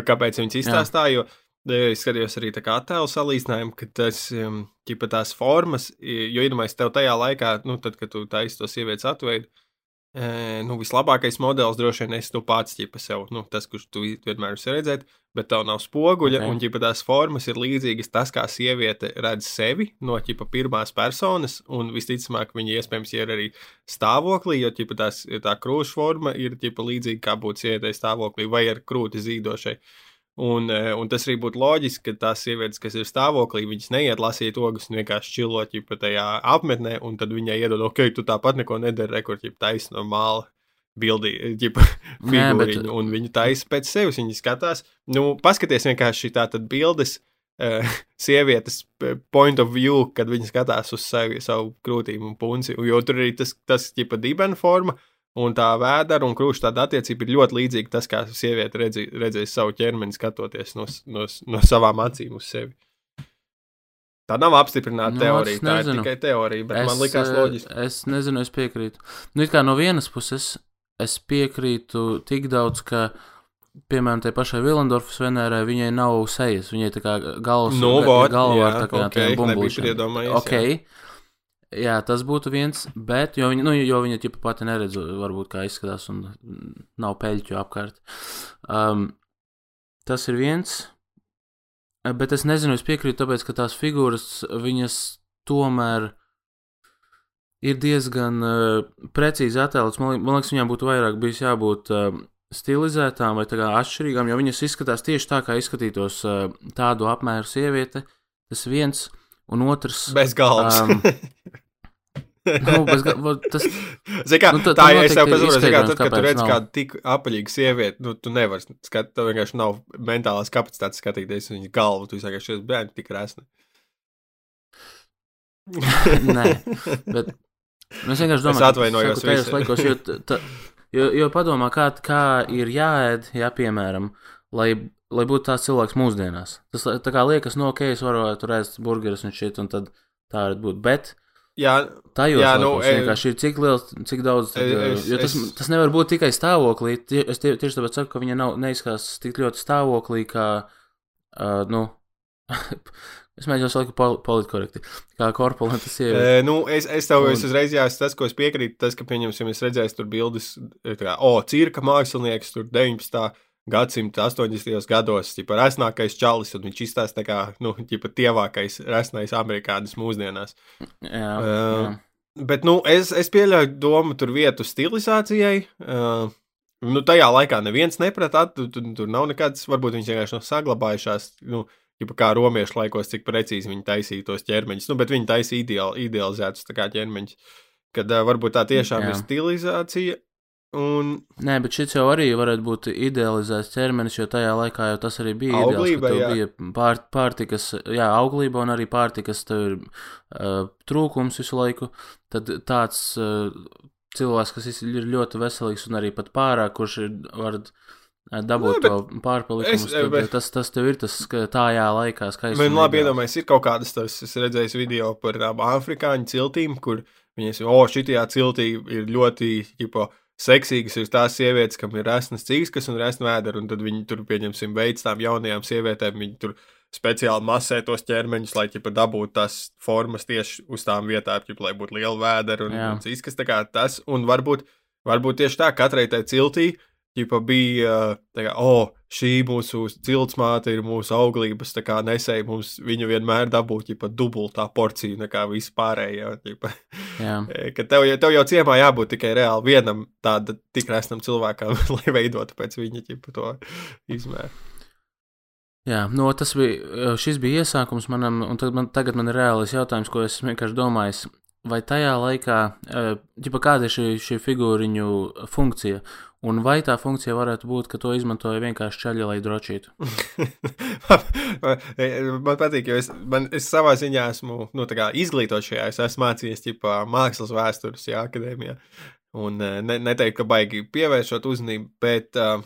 kāpēc viņas izstāstīja. Jo e, es skatījos arī tā kā attēlu salīdzinājumu, ka tas um, ķipa tās formas, jo iedomājies tev tajā laikā, nu, tad, kad tu taisi to sievietes atveidu. E, nu, vislabākais modelis droši vien esi tu pats, ķipa sev, nu, tas, kurš tu vienmēr esi redzēt, bet tev nav spoguļa, Ok. okay. un ķipa tās formas ir līdzīgas tas, kā sieviete redz sevi no ķipa pirmās personas, un visticamāk viņa iespējams ir arī stāvoklī, jo ķipa tās, tā krūšu forma ir ķipa līdzīga kā būtu sievietei stāvoklī vai ar krūti zīdošai. Un, eh, un tas arī būtu loģiski, ka tās sievietes, kas ir stāvoklī, viņas neiet lasīt ogas un vienkārši čilot jau tajā apmetnē, un tad viņai iedod, ok, tu tāpat neko nedari, rekords, jau taisa no māla. Bildi, ģipa, Nē, (laughs) bet- un viņi taisa pēc sevis. Viņi skatās, nu, paskaties vienkārši tā tad bildes, uh, (laughs) sievietes eh, point of view, kad viņi skatās uz sevi, savu krūtīm un punci. Jo tur arī tas, tas ģipa, dibena forma, un tā vēdera un krūša tāda attiecība ir ļoti līdzīga tas, kā sieviete redzi, redzēs savu ķermeni, skatoties no, no, no savām acīm uz sevi. Tā nav apstiprināta Nu, no, teorija, tā ir tikai teorija, bet es, man likās eh, loģiski. Es nezinu, es piekrītu. Nu, it kā no vienas puses es piekrītu tik daudz, ka, piemēram, tai pašai Vilendorfas Venērai viņai nav sejas. Viņai tā kā galvas Nu, ga- vot, galvā jā, ar tā kā ok, tiem nebiju bumbulīšiem. iedomājies, jā. Jā, tas būtu viens, bet, jo viņa, nu, jo viņa ķipa pati neredz, varbūt kā izskatās, un nav peļķu apkārt. Um, tas ir viens, bet es nezinu, es piekrītu, tāpēc, ka tās figūras, viņas tomēr ir diezgan uh, precīzi attēlotas. Man, man liekas, viņām būtu vairāk bijis jābūt uh, stilizētām vai tā kā atšķirīgām, jo viņas izskatās tieši tā, kā izskatītos uh, tādu apmēru sieviete. Tas viens, un otrs. Bez galvas. Um, (laughs) Nu, bez, tas, Zini, kā, Nu, tā tam ir. Es pasaprotu, zini, kā, tad, kad tu redz nav. kādu tik apaļīgu sievieti, nu, tu nevari skatīt, tev vienkārši nav mentālās kapacitātes skatīties viņas galvu. Tu vienkārši šis bērns tik resni. (laughs) Nē, bet es vienkārši domāju, Es atvainojos tajos laikos, jo, ta, jo, jo padomā, kā, kā ir jāēd, jā, piemēram, lai, lai būtu tāds cilvēks mūsdienās. Tas tā kā liekas, no ok, es varu tur ēst burgerus un šit, un tad tā varētu būt. Bet Jā, tajos Jā, nu, e- vienkārši ir cik liels, cik daudz. Tad, Es- es, jo tas, es- tas nevar būt tikai stāvoklī. Es tie, tieši tāpēc saku, ka viņa nav neizskatās tik ļoti stāvoklī, kā, uh, nu, (laughs) es mēģinu salikt pol politkorekti, kā korpulenta sieviete. E, nu, es, es tev Un- es uzreiz jāsaka, tas, ko es piekrītu, tas, ka, pieņemsim, es redzēju tur bildes, e, kā, o, cirka mākslinieks, tur 19. Gadsimta 80. gados, tipā resnākais čalis, un viņš izstāsta tā kā, nu, tipā tievākais resnais amerikānis mūsdienās. Jā, Ē, jā. Bet, nu, es, es pieļauju domu tur vietu stilizācijai. Uh, nu, tajā laikā neviens neprata, tur, tur, tur nav nekādas, varbūt viņas vienkārši nav saglabājušās. Nu, Ģipa kā romiešu laikos, cik precīzi viņi taisīja tos ķermeņus. Nu, bet viņi taisīja ideāli, idealizētus ķermeņus. Kad uh, varbūt tā tiešām. Jā. ir stilizācija. Un Nē, bet šis jau arī varētu būt idealizēts ķermenis, jo tajā laikā jau tas arī bija. Auglība, ideāls, bija pār, pārtikas, jā, auglība un arī pārtikas ir uh, trūkums visu laiku. Tad tāds uh, cilvēks, kas ir ļoti veselīgs un arī pat pārāk, kurš ir, var dabūt Nē, to pārpalikumu, bet- tas, tas tev ir tas, ka tajā laikā skaisti. Man labi iedomājas, ir kaut kādas tas, es redzēju video par tām afrikāņu ciltīm, kur viņas, o, šitajā ciltī ir ļoti, tipo, seksīgas ir tās sievietes, kam ir resnas cīkskas un resna vēdera, un tad viņi tur, pieņemsim, veids tām jaunajām sievietēm, viņi tur speciāli masē tos ķermeņus, lai, ķipa, dabūtu tās formas tieši uz tām vietām, ķipa, lai būtu liela vēdera un, Jā. un cīkskas, tā kā tas, un varbūt, varbūt tieši tā, katrai tai ciltī, ķipa, bija, tā kā, o, oh, šī mūsu ciltsmāte ir mūsu auglības, tā nesēja mums viņu vienmēr dabūt, ķipa, dubultā porcija nekā visi pārējie, ķipa. Jā. (laughs) Ka tev, tev jau ciemā jābūt tikai reāli vienam tāda tik resnam cilvēkam, (laughs) lai veidotu pēc viņa ķipa to izmēru. Jā, no, tas bija, šis bija iesākums manam, un man, tagad man ir reāls jautājums, ko es vienkārši domāju. Vai tajā laikā, ģipa, kāda ir šī, šī figūriņu funkcija, un vai tā funkcija varētu būt, ka to izmantoja vienkārši čaļi, lai drošītu? (laughs) man patīk, jo es, man, es savā ziņā esmu nu, izglītots šajā. Es esmu mācījies ķipa, mākslas vēstures jā, akadēmijā. Un eh, ne, neteiktu, ka baigi pievēršot uzmanību, bet uh,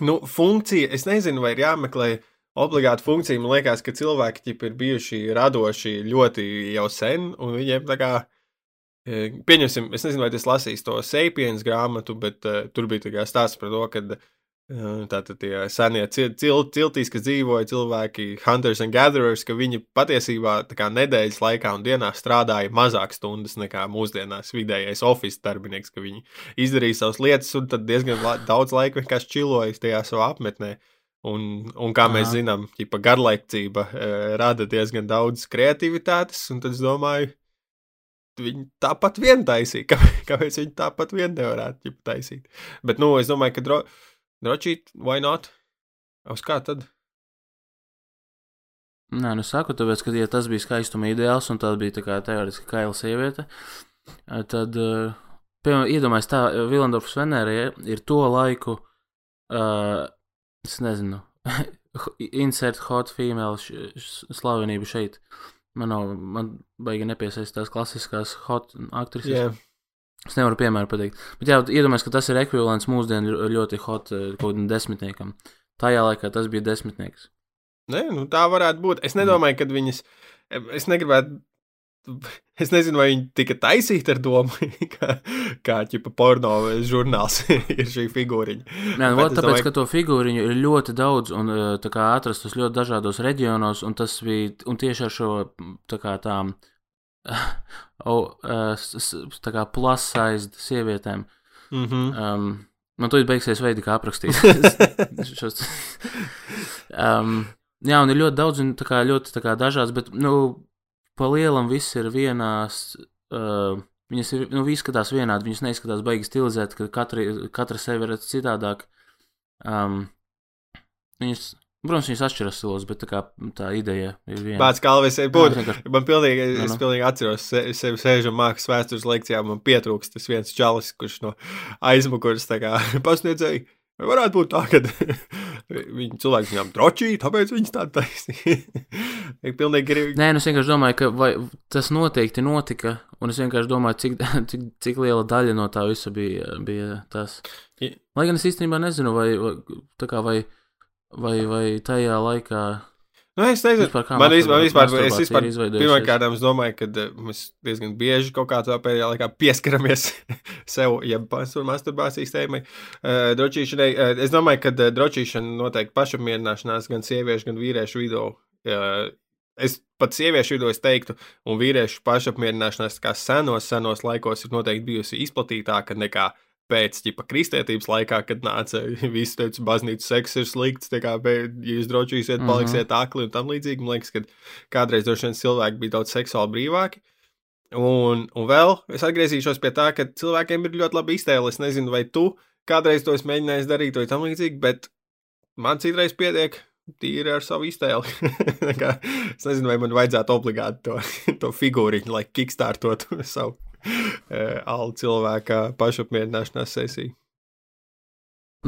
nu, funkcija, es nezinu, vai ir jāmeklē obligāta funkcija. Man liekas, ka cilvēki ķip, ir bijuši radoši ļoti jau sen, un viņiem tā kā. e, Pieņemsim, es nezinu, vai tas lasīs to Sapiens grāmatu, bet uh, tur bija tā stāsts par to, ka uh, tātad tie senie cil cil ciltīs, kas dzīvoja cilvēki, hunters and gatherers, ka viņi patiesībā kā nedēļas laikā un dienā strādāja mazāk stundas nekā mūsdienās vidējais oficiāls darbinieks, ka viņi izdarīja savas lietas un tad diezgan la daudz laika vienkārši čilojas tajā savā apmetnē. Un, un kā mēs Aha. zinām, ģipa, garlaicība e, rada diezgan daudz kreativitātes, un tad es domāju, viņi tāpat vien taisīja. (laughs) Kā, kāpēc viņi tāpat vien nevarētu ģipa, taisīt? Bet, nu, es domāju, ka dro, drošīt, why not? Uz kā tad? Nē, nu saku, tāpēc, ka, ja tas bija skaistuma ideāls un tā bija tā kā teorētiski kaila sieviete, eh, tad, eh, piemēram, iedomājieties, tā Vilandorfs Venērija ir to laiku, uh, es nezinu, (laughs) insert hot female slavenību šeit. Man nav, man baigi nepiesaist tās klasiskās hot aktrises. Jā, Es nevaru piemēru pateikt. Bet jā, iedomājieties, ka tas ir ekvivalents mūsdienu ļo- ļoti hot eh, kaut kādam desmitniekam. Tajā laikā tas bija desmitnieks. Nē, nu, tā varētu būt. Es nedomāju, ka viņas. Es negribētu. (laughs) Es nezinu, vai viņi tika taisīti ar domu, (laughs) ka, kā ķipa porno žurnāls (laughs) ir šī figūriņa. Nē, nu, tāpēc, domāju, ka to figūriņu ir ļoti daudz un tā kā atrastas ļoti dažādos reģionos, un tas bija un tieši ar šo tā kā tām oh, tā kā plus-sized sievietēm. Mm -hmm. Um, man tur beigsies veidi, kā aprakstīt. um, jā, un ir ļoti daudz, un tā kā ļoti tā kā dažāds, bet, nu, pa lielam viss ir vienās. Uh, Viņas ir, nu, visi skatās vienādi, viņas neizskatās baigi stilizēt, ka katra, katra sevi redz citādāk. Um, viņas, protams, viņas atšķiras stilos, bet tā, kā, tā ideja ir viena. Bācis Kalvis ir Jā, būt. vienkārši- Man pilnīgi, Nu, es nu. pilnīgi atceros se- sevi sēžam mākslas vēstures lekcijā. Man pietrūkst tas viens čalis, kurš no aizmugures tā kā (laughs) pasniedzēja. Vai varētu būt tā, ka (laughs) viņi cilvēki viņam drošīgi, tāpēc viņas tā taisīja. (laughs) Pilnīgi grib. Nē, nu es vienkārši domāju, ka vai, tas noteikti notika, un es vienkārši domāju, cik, (laughs) cik, cik liela daļa no tā visa bija, bija tas. Lai gan es īstenībā nezinu, vai, vai, kā vai, vai, vai tajā laikā Nu, es nezinu, Vispār kā man vispār, vispār, es vispār pirmkārt, es domāju, ka eh, mēs diezgan bieži kaut kā tādā pēdējā laikā pieskaramies (laughs) sev, ja masturbācijas tēmai. Uh, drošīšanai, uh, es domāju, ka uh, drošīšana noteikti pašapmierināšanās gan sieviešu, gan vīriešu vidū. Uh, es pat sieviešu vidū es teiktu, un vīriešu pašapmierināšanās kā senos, senos laikos ir noteikti bijusi izplatītāka nekā pēc ģipa kristietības laikā, kad nāca (laughs) visi teica, baznīcas seks ir slikts, tā kā, ja jūs drošīsiet, Mhm. paliksiet akli un tam līdzīgi. Man liekas, ka kādreiz droši vien cilvēki bija daudz seksuāli brīvāki. Un, un vēl es atgriezīšos pie tā, ka cilvēkiem ir ļoti labi iztēle. Es nezinu, vai tu kādreiz to esi mēģinājis darīt vai tam līdzīgi, bet man citreiz pietiek tīri ar savu iztēli. (laughs) Es nezinu, vai man vajadzētu obligāti to, (laughs) to figūriņu, lai kickstartotu savu (laughs) alu cilvēka pašapmierināšanās sesiju.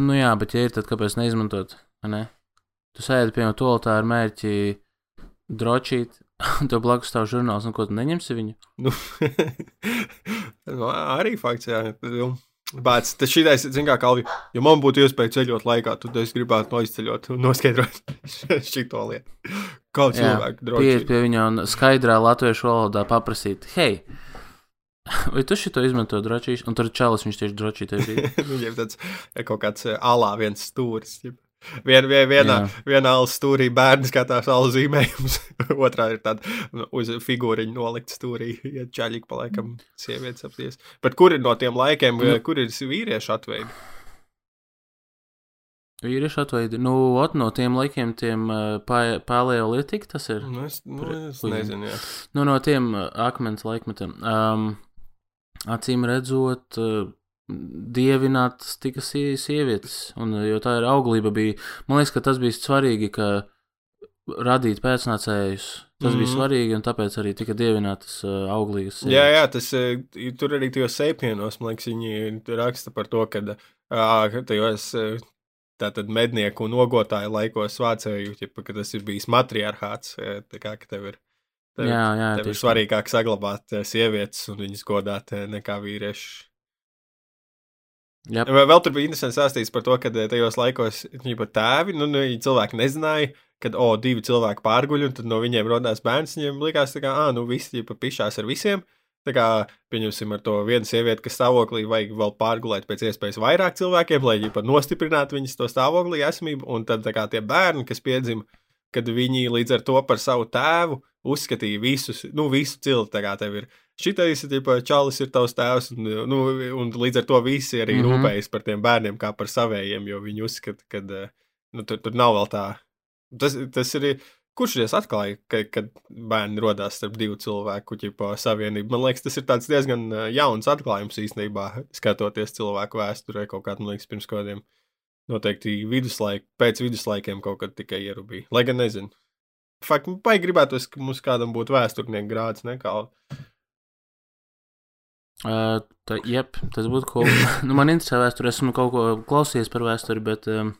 Nu jā, bet ja ir, tad kāpēc neizmantot? Ne? Tu sēdi pie to tā ar mērķi drošīt, (laughs) un tev blakus stāv žurnāls, un ko tu neņemsi viņu? Nu, (laughs) nu, arī fakts, jā. Nu, Bācis, tas šitais, zin kā, Kalvi, ja man būtu iespēja ceļot laikā, tad es gribētu noizceļot un noskaidrot šito lietu. Kā cilvēku Pieiet droši. pie viņa un skaidrā latviešu valodā paprasīt, hei, (laughs) vai tu šito izmanto drošīs? Un tur čalis, viņš tieši drošīt. (laughs) Viņiem tāds eh, kaut kāds eh, alā viens stūris. Vien, vien, vienā, Jā. vienā alas stūrī bērns skatās alu zīmējums, (laughs) otrā ir tāda uz figūriņa nolikta stūrī, ja čaļīgi paliekam sievietes apties. Bet kur ir no tiem laikiem, Nu. nu, kur ir vīriešu atveidi? Vīrieši atveidi, nu, ot, no tiem laikiem, tiem paleolītik tas ir. Nu, es, nu, es nezinu, jā. Nu, no tiem uh, akmens laikmetiem. Um, acīm redzot, uh, dievinātas tika sie- sievietes, un, uh, jo tā ir auglība. Bija, man liekas, ka tas bija svarīgi, ka radīt pēcnācējus. Tas mm -hmm. bija Mhm. svarīgi, un tāpēc arī tika dievinātas uh, auglīgas Jā, jā, tas eh, tur arī tajos sapienos, man liekas, viņi raksta par to, ka ā, tajos eh, tātad mednieku un ogotāju laikos vācēju, ķipa, ka tas ir bijis matriarchāts, eh, tā kā, ka tev ir, tev, jā, jā tev ir svarīgāk saglabāt eh, sievietes un viņas godāt eh, nekā vīrieši. Jā, Vai Vēl tur bija interesants stāstījis par to, ka eh, tajos laikos ķipa, tēvi, nu, nu, cilvēki nezināja, kad, o, divi cilvēki pārguļ, un tad no viņiem rodās bērns. Viņiem likās, ka, ah, nu, visi pa pišās ar visiem. Tā kā, pieņemsim, ar to vienu sievieti, kas stāvoklī vajag vēl pārgulēt pēc iespējas vairāk cilvēkiem, lai viņi pat nostiprinātu viņas to stāvoklī esamību, un tad, tā kā tie bērni, kas piedzima, kad viņi līdz ar to par savu tēvu uzskatīja visus, nu, visu cilti, tā kā tev ir šitais, ja čalis ir tavs tēvs, un, nu, un līdz ar to visi arī mm -hmm. rūpējas par tiem bērniem kā par savējiem, jo viņi uzskata, ka, nu, tur, tur nav vēl tā. Tas, tas ir Kurš reiz atklāja, ka, kad bērni radās starp divu cilvēku ķipa, savienību? Man liekas, tas ir diezgan jauns atklājums īstenībā, skatoties cilvēku vēsturē kaut kādā, man liekas, pirms kādiem noteikti viduslaik, pēc viduslaikiem kaut kad tikai ierubīja. Lai gan nezinu. Fakti, vai gribētos, ka mums kādam būtu vēsturnieku grāds, nekā. Uh, tā, jep, tas būtu cool. (laughs) nu, man interesē vēsture, esmu kaut ko klausījies par vēsturi, bet um,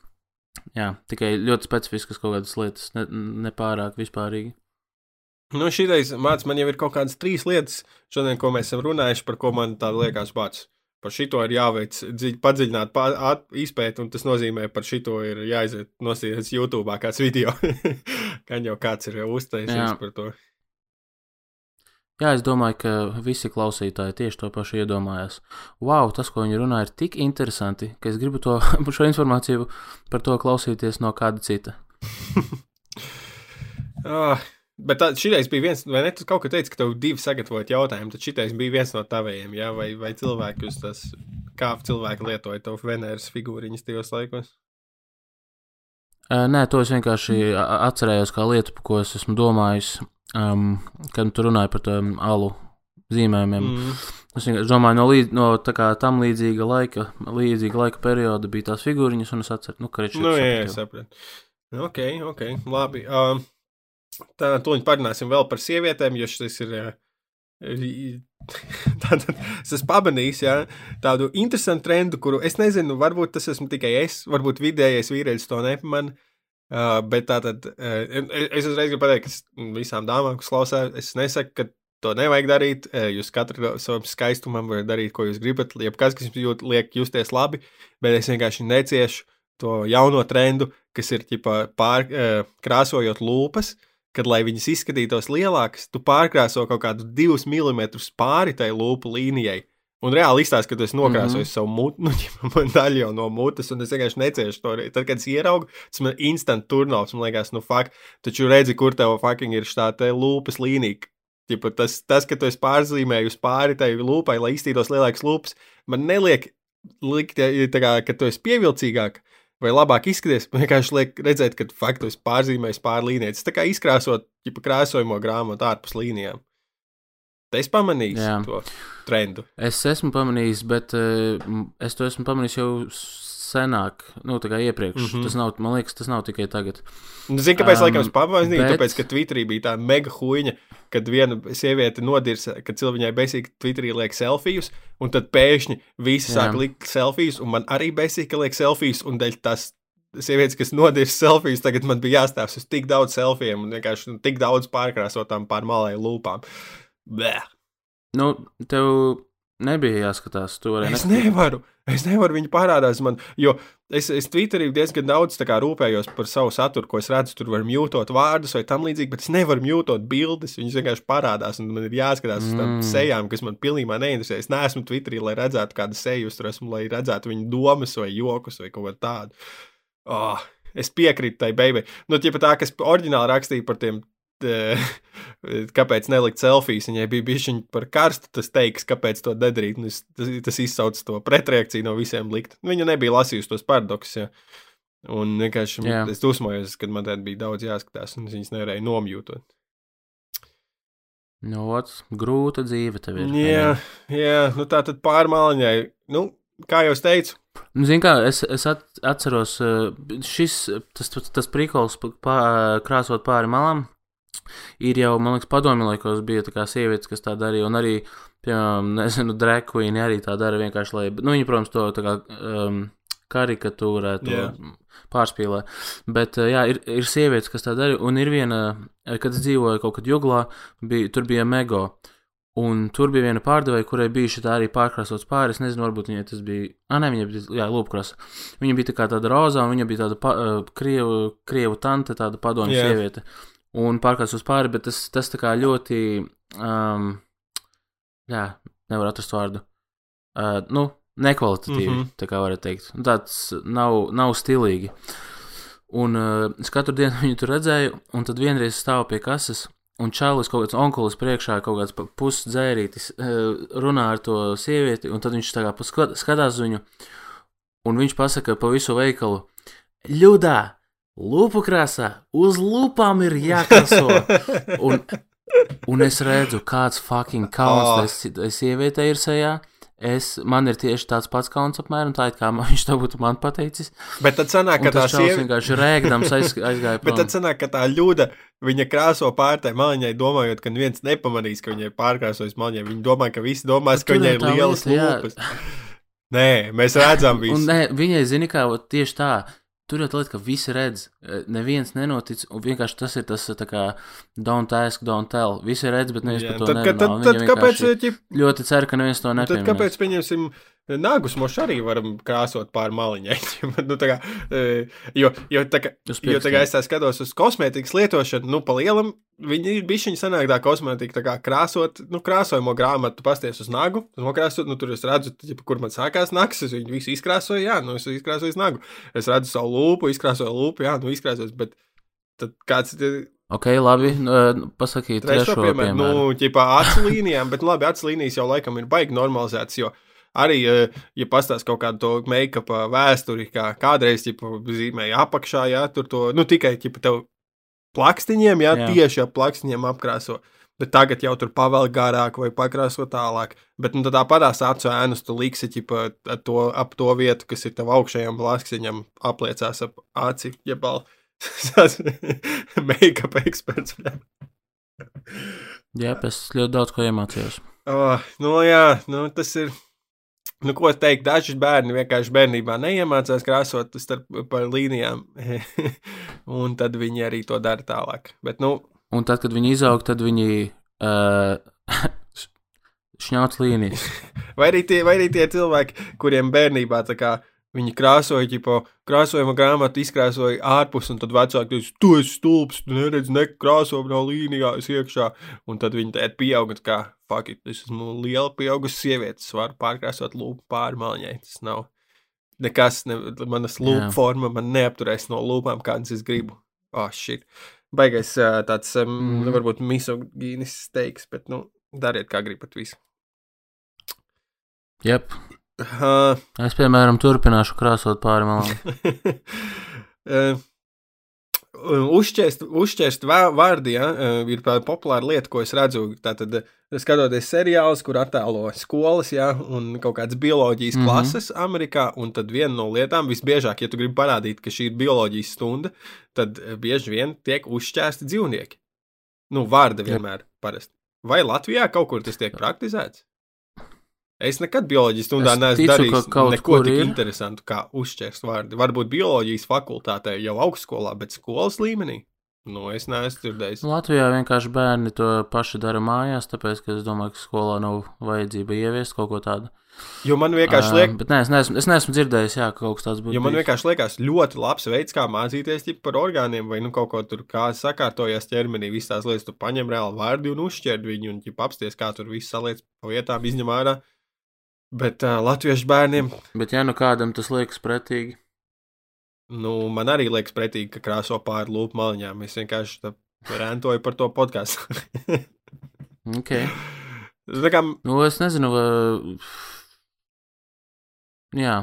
Jā, tikai ļoti specifiskas kaut kādas lietas, ne, nepārāk vispārīgi. Nu, šīs mācības man jau ir kaut kādas trīs lietas, šodien, ko mēs esam runājuši, par ko man tā liekas pats. Par šito ir jāveic dziļ, padziļināt izpēti, un tas nozīmē, par šito ir jāiziet nosīties YouTube kāds video. (laughs) Gan jau kāds ir uztaisījis par to. Jā, es domāju, ka visi klausītāji tieši to pašu iedomājās. Wow, tas, ko viņi runā, ir tik interesanti, ka es gribu to, (laughs) šo informāciju par to klausīties no kāda cita. oh, (laughs) bet šis bija viens, vai ne? Tu kaut kā teici, ka tev divi sagatavot jautājumi, tad šis bija viens no tavējiem, jā? Vai, vai cilvēki uz tas, kā cilvēki lietoja to Venēras figūriņas tajos laikos? Nē, to es vienkārši atcerējos kā lietu, par ko es esmu domājis um, kad tu runāji par tādiem alu zīmējumiem. Mm. Es domāju, no, līdz, no tā kā tam līdzīga laika, līdzīga laika perioda bija tās figūriņas, un es atceros, nu, ka viņš ir. Nu, jā, jā, sapratu. Ok, ok, labi. Um, tā, tūlīt parunāsim vēl par sievietēm, jo šis ir. (laughs) Tātad es esmu pamanījis ja, tādu interesantu trendu, kuru es nezinu, varbūt tas esmu tikai es, varbūt vidējais vīrietis to nepamanīja. Uh, bet tā tad uh, es uzreiz gribu pateikt, ka visām dāmām, kas klausās, es nesaku, ka to nevajag darīt. Uh, jūs katru savam skaistumam varat darīt, ko jūs gribat. Jebkas, kas jums jūt, liek justies labi, bet es vienkārši neciešu to jauno trendu, kas ir ģipa, pār, uh, krāsojot lūpas. Kad, lai viņas izskatītos lielākas, tu pārkrāso kaut kādu divus milimetrus pāri tai lūpu līnijai. Un reāli izstāsta, ka tu esi nokrāsojis mm -hmm. savu mutu, (laughs) nu, man daļu no mutes, un es vienkārši neciešu to. Tad, kad es ieraugu, tas man instant turnovs, man liekas, nu, fuck, taču redzi, kur tev fucking ir šī tā lūpas līnija. Ķipa, tas, tas, ka tu esi pārzīmējis pāri tai lūpai, lai izstītos lielāks lūpas, man neliek likt, kā, ka tu esi pievilcīgāk vai labāk izskaties. Vienkārši liek redzēt, ka faktu esi pārzīmējis pāri līnijai. Tas tā kā izkrāsot, ja krāsojamo grāmatu ārpus līnijām. Es pamanīju Jā. to trendu. Es esmu pamanījis, bet uh, es to esmu pamanījis jau senāk, nu, tā kā iepriekš. Mm -hmm. Tas nav, man liekas, tas nav tikai tagad. Zini, kāpēc um, laikam es pamanīju? Bet... Tāpēc, ka Twitterī bija tā mega huīņa, kad viena sieviete nodirsa, kad cilvēkai beisīgi Twitterī liek selfijas, un tad pēkšņi visi Jā. sāk likt selfijas, un man arī beisīgi liek selfijas, un dēļ tas sievietes, kas nodirsa selfijas, tagad man bija jāstāv uz tik daudz selfijiem un vienkārši nu, tik daudz pārkrāsotām pār malai lūpām. Bleh. Nu, tev nebija jāskatās to arī. Es nevaru. Es nevaru viņu parādīt man, jo es, es Twitterī diezgan daudz kā, rūpējos par savu saturu, ko es redzu. Tur var mute vārdus vai tam līdzīgi, bet es nevaru mute bildes. Viņas vienkārši parādās, un man ir jāskatās mm. uz tām sejām, kas man pilnībā neinteresē. Es neesmu Twitterī, lai redzētu kādu seju, tur esmu, lai redzētu viņu domas vai jokus vai kaut ko tādu. Oh, es piekrītu tai beigai. Nu, tie pat tā, kas oriģināli rakstīja par tiem kāpēc nelikt selfijas. Viņai bija bijusi par karstu, tas teiks, kāpēc to nedarīt. Tas, tas, tas izsauc to pretreakciju no visiem likt. Viņa nebija lasījusi tos paradoksus. Ja. Un vienkārši yeah. es dusmojos, kad man tad bija daudz jāskatās, un viņas nevarēja nomjūtot. Nu, otrs, grūta dzīve tev ir. Jā, jā nu tā tad pārmāliņai. Nu, kā jau teicu, Nu, Ziniet, kā es, es atceros, šis tas, tas, tas prikals pār, krāsot pāri malām, Ir jau, man liekas, padomju laikos bija tā kā sievietes, kas tā darīja, un arī, piemēram, (laughs) nezinu, queen arī tā dara vienkārši, lai, nu, viņi, protams, to tā kā um, karikatūrē, to yeah. pārspīlē. Bet, uh, jā, ir, ir sievietes, kas tā dara, un ir viena, kad es dzīvoju kaut kad juglā, bija, tur bija mego. Un tur bija viena pārdevēja, kurai bija šī arī pārkrāsots pāri. Es nezinu, varbūt viņai tas bija. Ah, nē, viņa bija jā, lūpkrasa. Viņa bija tā kā tāda rozā, un viņa bija tāda pa, uh, krievu, krievu tante, tāda padomju Jā. sieviete. Un pārkrāsots pāri, bet tas, tas tā kā ļoti. Um, jā, nevar atrast vārdu. Uh, nu, nekvalitatīvi, mm. -hmm. tā kā varētu teikt. Tāds nav, nav stilīgi. Un uh, es katru dienu (laughs) viņu tur redzēju, un tad vienreiz stāvu pie kases, un čalis kaut kāds onkulis priekšā, kaut kāds pusdzērītis, uh, runā ar to sievieti, un tad viņš tā kā skatās uz viņu, un viņš pasaka pa visu veikalu: Ļudā! Lupu krāsā, uz lupām ir jākraso! (laughs) Un, un es redzu, kāds fucking kauns Oh. oh. tai sievietei ir sejā. Es, man ir tieši tāds pats kauns, apmēram tā, kā man- (laughs) viņš to būtu man pateicis. Bet tad sanāk, ka tā sieviete. vienkārši rēkdams aiz, (laughs) aizgāja Bet tad sanāk, ka tā ļuda, viņa krāso pārtai maliņai, domājot, ka neviens nepamanīs, ka viņai pārkrāsojas maliņai. Viņa domā, ka visi domās, ka viņai ir lielas lieta, jā. lūpas. Nē, mēs redzam Un visu. ne, viņai zina, kā tieši tā. Tur jau tā lieta, ka visi redz, e, neviens nenotic, un vienkārši tas ir tas, tā kā, don't ask, don't tell. Visi redz, bet neviens Jā, par to Tad, nerunā. tad, tad viņa kāpēc, vienkārši ķip, ļoti cer, ka neviens to tad nepieminēs. kāpēc, pieņemsim, Nāgus mums arī varam krāsot pār maliņai. (laughs) nu, kā, e, jo, jo, tā kā, jo tā kā es tā skatos uz kosmētikas lietošanu, nu, pa lielam, viņi bišķiņi sanāk tā kosmētika, tā kā krāsot, nu, krāsojamo grāmatu, tu pasties uz nagu, nokrāsot, nu, tur es redzu, ķipa, kur man sākās naks, es viņu visu izkrāsoju, jā, nu, es izkrāsoju nagu. Es redzu savu lūpu, izkrāsoju lūpu, jā, nu, izkrāsoju, bet tad kāds ir Ok, labi, nu, e, pasakiet, Trešo trešo piemēru, piemēru. nu, ķipā acu līnijām, bet, nu, labi, acu līnijas jau laikam ir baigi normalizētas, jo arī, eh, ja pastāst kaut kādu to make-up vēsturi, kā kādreiz, ķipa, zīmēja apakšā, jā, tur to, nu, tikai, ķipa, tev plakstiņiem, jā, Jā. tieši ap plakstiņiem apkrāso. Bet tagad jau tur pavēl garāk vai pakrāso tālāk. Bet nu, tad tāpatās acu ēnus tu liksi ķipa, to, ap to vietu, kas ir tev augšējam plakstiņam, apliecās ap aci, jebal. (laughs) Make-up eksperts. Jā, es ļoti daudz ko iemācījos. Oh, nu, jā, nu, tas ir. Nu, ko teikt, daži bērni vienkārši bērnībā neiemācās krāsot starp līnijām, (laughs) un tad viņi arī to dara tālāk. Bet, nu, Un tad, kad viņi izaug, tad viņi uh, (laughs) šņauc līnijas. vai arī, tie, vai arī tie cilvēki, kuriem bērnībā tā kā viņi krāsoja, ģipo, krāsojuma grāmatu, izkrāsoja ārpus, un tad vecāki teica, tu esi stulbs, tu neredzi nekrāso no līnijās iekšā, un tad viņi tēt pieauga, kā, fuck it, es esmu liela pieaugusi sieviete, es varu pārkrāsot lūpu pāri maliņai, tas nav nekas, ne, manas lūpu Jā. forma man neapturēs no lūpām, kādas es gribu. Oh, shit. Baigais tāds, um, mm. Mhm. varbūt misogīnis teiks, bet, nu, dariet kā gribat visu. Jep. Uh, Es, piemēram, turpināšu krāsot pāri malām. uh, (laughs) uzšķēst vā- vārdi ja, ir populāra lieta, ko es redzu. Tātad, skatoties seriālus, kur attēlo skolas ja, un kaut kādas bioloģijas mm. -hmm. klases Amerikā, un tad viena no lietām, visbiežāk, ja tu gribi parādīt, ka šī ir bioloģijas stunda, tad bieži vien tiek uzšķēsti dzīvnieki. Nu, vārdi vienmēr parasti. Vai Latvijā kaut kur tas tiek praktizēts? Es nekad bioloģijas stundā Es neesmu ka darījis kaut neko tik ir. interesantu kā uzšķērst vārdi. Varbūt bioloģijas fakultātē jau augstskolā, bet skolas līmenī. Nu, es neesmu dzirdējis. Latvijā vienkārši bērni to paši dara mājās, tāpēc, ka es domāju, ka skolā nav vajadzība ieviest kaut ko tādu. Jo man vienkārši liekas, Bet nē, es neesmu, es neesmu dzirdējis, jā, ka kaut kas tāds būtu. Jo man bijis. vienkārši liekas, ļoti labs veids, kā mācīties par orgāniem, vai nu kaut ko tur kā sakārtojas ķermenī. Visas tās lietas, tu paņem reāli vārdi un uzšķēri viņu, un apsties, kā tur viss saliec pa vietām, izņem ārā. Bet uh, latviešu bērniem, Bet, ja nu kādam tas liekas pretīgi, nu, man arī liekas pretīgi, ka krāso pāri lūpu maliņām. Es vienkārši tā rentoju par to podkāstu. (laughs) ok. Tā kā Nu, es nezinu, vai. Jā,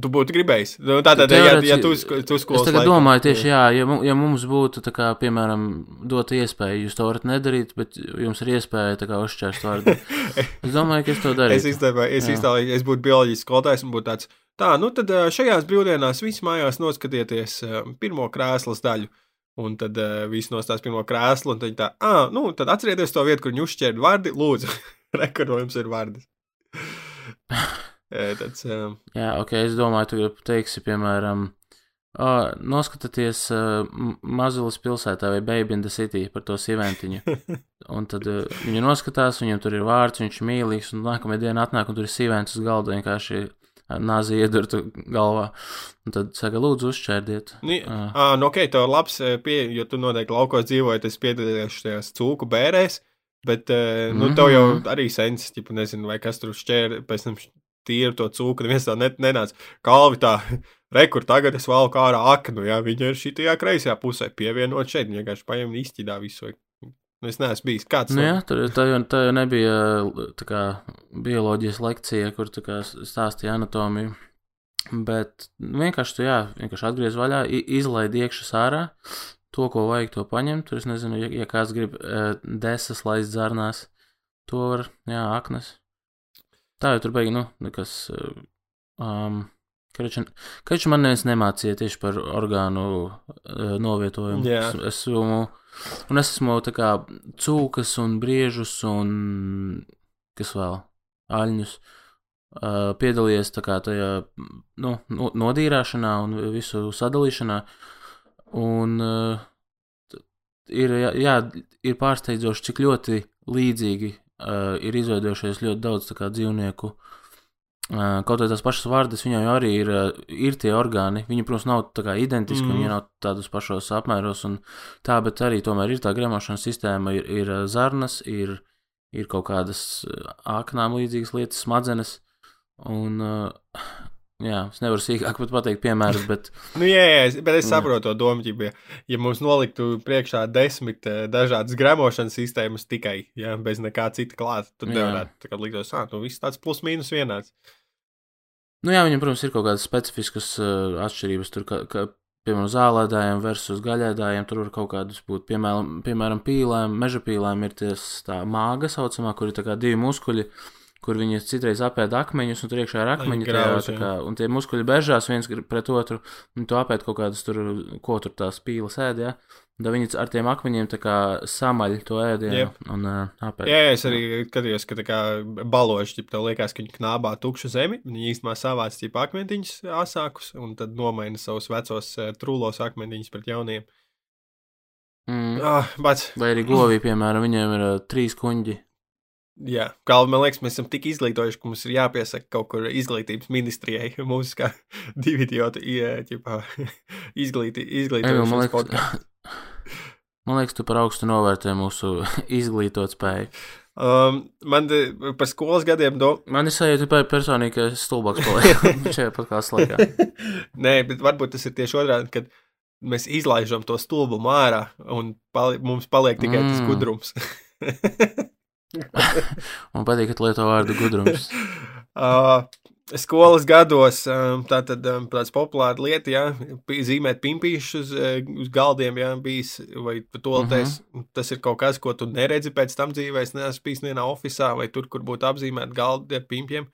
tu būtu gribējis. Nu, Tātad, ja, ja tu, tu es skolas tagad laikā- domāju tieši, jā, ja, ja mums būtu, kā, piemēram, dota iespēja, jūs to varat nedarīt, bet jums ir iespēja, tā kā, uzšķērst vārdu. (laughs) Es domāju, ka es to Es darītu. es Jā. iztēloju, es būtu bioloģijas skolotājs un būtu tāds, tā, nu tad šajās brīvdienās visi mājās noskatieties pirmo krēslas daļu. Un tad uh, viss nostās pirmo krēslu, un tad tā, ah, nu, tad atcerieties to vietu, kur viņi uzšķēra vārdi, lūdzu, (laughs) rekurojums ir vārdi. (laughs) Tāds, uh, Jā, ok, es domāju, tu teiksi, piemēram, Uh, noskatieties uh, Mazulis pilsētā vai Baby in the City par to sīventiņu. (laughs) Un tad uh, viņa noskatās, viņam tur ir vārds, viņš ir mīlīgs, un nākamajā dienā atnāk, un tur ir sīvents uz galda, vienkārši nāzi iedurtu galvā. Un tad saka, lūdzu, uzšķērdiet. Nu, à, nu, ok, tev labs pie, jo tu noteikti laukos dzīvoji, tas piedalījies šajās cūku bērēs, bet, nu, tev jau arī sens, tipu, nezinu, vai kas tur šķēr, pēc tam tīri to cūku, neviens tā net, nenāca. Kalvi tā, (laughs) rekur, tagad es valku ārā aknu, jā, viņa ir šitajā kreisajā pusē pievienot šeit, viņa vienkārši paņem un izķidā visu. Nu, es neesmu bijis kāds. Nu, jā, tur tā jau, tā jau nebija tā kā, bioloģijas lekcija, kur tā kā stāstīja anatomiju. Bet vienkārši tu jā, vienkārši atgriez vaļā, izlaid iekšā sārā. To, ko vajag, to paņemt. Tur es nezinu, ja, ja kāds grib uh, desas laist zarnās, to var, jā, aknas. Tā jau tur beigās, nu, nekas. Uh, um, Kaču man neviens nemācīja tieši par orgānu uh, novietojumu. Jā. Es, esmu, un es esmu tā kā cūkas un briežus un kas vēl, aļņus. Uh, piedalījies tajā nu, no, nodīrāšanā un visu sadalīšanā. Un uh, ir, jā, ir pārsteidzoši, cik ļoti līdzīgi uh, ir izveidojušies ļoti daudz kā dzīvnieku. Uh, kaut arī tās pašas vārdas viņam jau arī ir, uh, ir tie orgāni. Viņi, protams, nav kā identiski, mm. viņi nav tādos pašos apmēros un tā, bet arī tomēr ir tā gremošanas sistēma, ir, ir zarnas, ir, ir kaut kādas aknām līdzīgas lietas, smadzenes. Un, uh, jā, es nevaru sīkāk pat pateikt piemērus, (laughs) bet Nu, jā, jā, bet es saprotu to domu, ja, ja mums noliktu priekšā desmit eh, dažādas gremošanas sistēmas tikai, ja, bez nekā cita klāta, tad nevarētu tā kā liktos, ah, nu, viss tāds plus mīnus vienāds. Nu, jā, viņam, protams, ir kaut kādas specifiskas uh, atšķirības. Tur, ka, ka, piemēram, zālēdājiem versus gaļēdājiem, tur var kaut kādas būt. Piemēram, piemēram pīlēm, meža pīlēm ir ties tā māga saucamā, kur ir divi muskuļi. Kur viņi citreiz apēda akmeņus, un tur iekšā ir akmeņi. grauz, tā kā, un tie muskuļi bežās viens pret otru, un tu apēd kaut kādus tur, ko tur tās pīles ēd. Ja? Tad viņi ar tiem akmeņiem samaļ to ēdienu Jep. un uh, apēd. Jā, jā, es arī skatījos, ka tā kā baloši, ja tev liekas, ka viņi knābā tukšu zemi, viņi īstenībā savāc tīpa akmentiņus asākus, un tad nomaina savus vecos trūlos akmentiņus pret jauniem. Mm. Ah, bet, Vai arī govī, piemēram, viņiem ir uh, trīs kuņģi. Jā, kā man liekas, mēs esam tik izglītojuši, ka mums ir jāpiesaka kaut kur izglītības ministrijai. (laughs) Mums kā divi idioti, (laughs) izglīti, man izglītojuši liekas, podkāstu. (laughs) man liekas, tu par augstu novērtē mūsu izglītot spēju. Um, man te, par skolas gadiem do... Man ir sajūta, ka personīgi ka es stulbāks palieku šajā podkāstu laikā. Nē, bet varbūt tas ir tieši otrādi, kad mēs izlaižam to stulbumu ārā un pali mums paliek tikai mm. tas gudrums. Man patīk, ka lieto vārdu gudrums. uh, (laughs) skolas gados um, tā tad um, tāds populāra lieta, pi- zīmēt pimpīšus uz, eh, uz galdiem, jā, bijis, vai toaletēs. Uh -huh. Tas ir kaut kas, ko tu neredzi pēc tam dzīvē. Es neesmu bijis vienā oficiālā vai tur, kur būtu apzīmēti galdi ar pimpiem.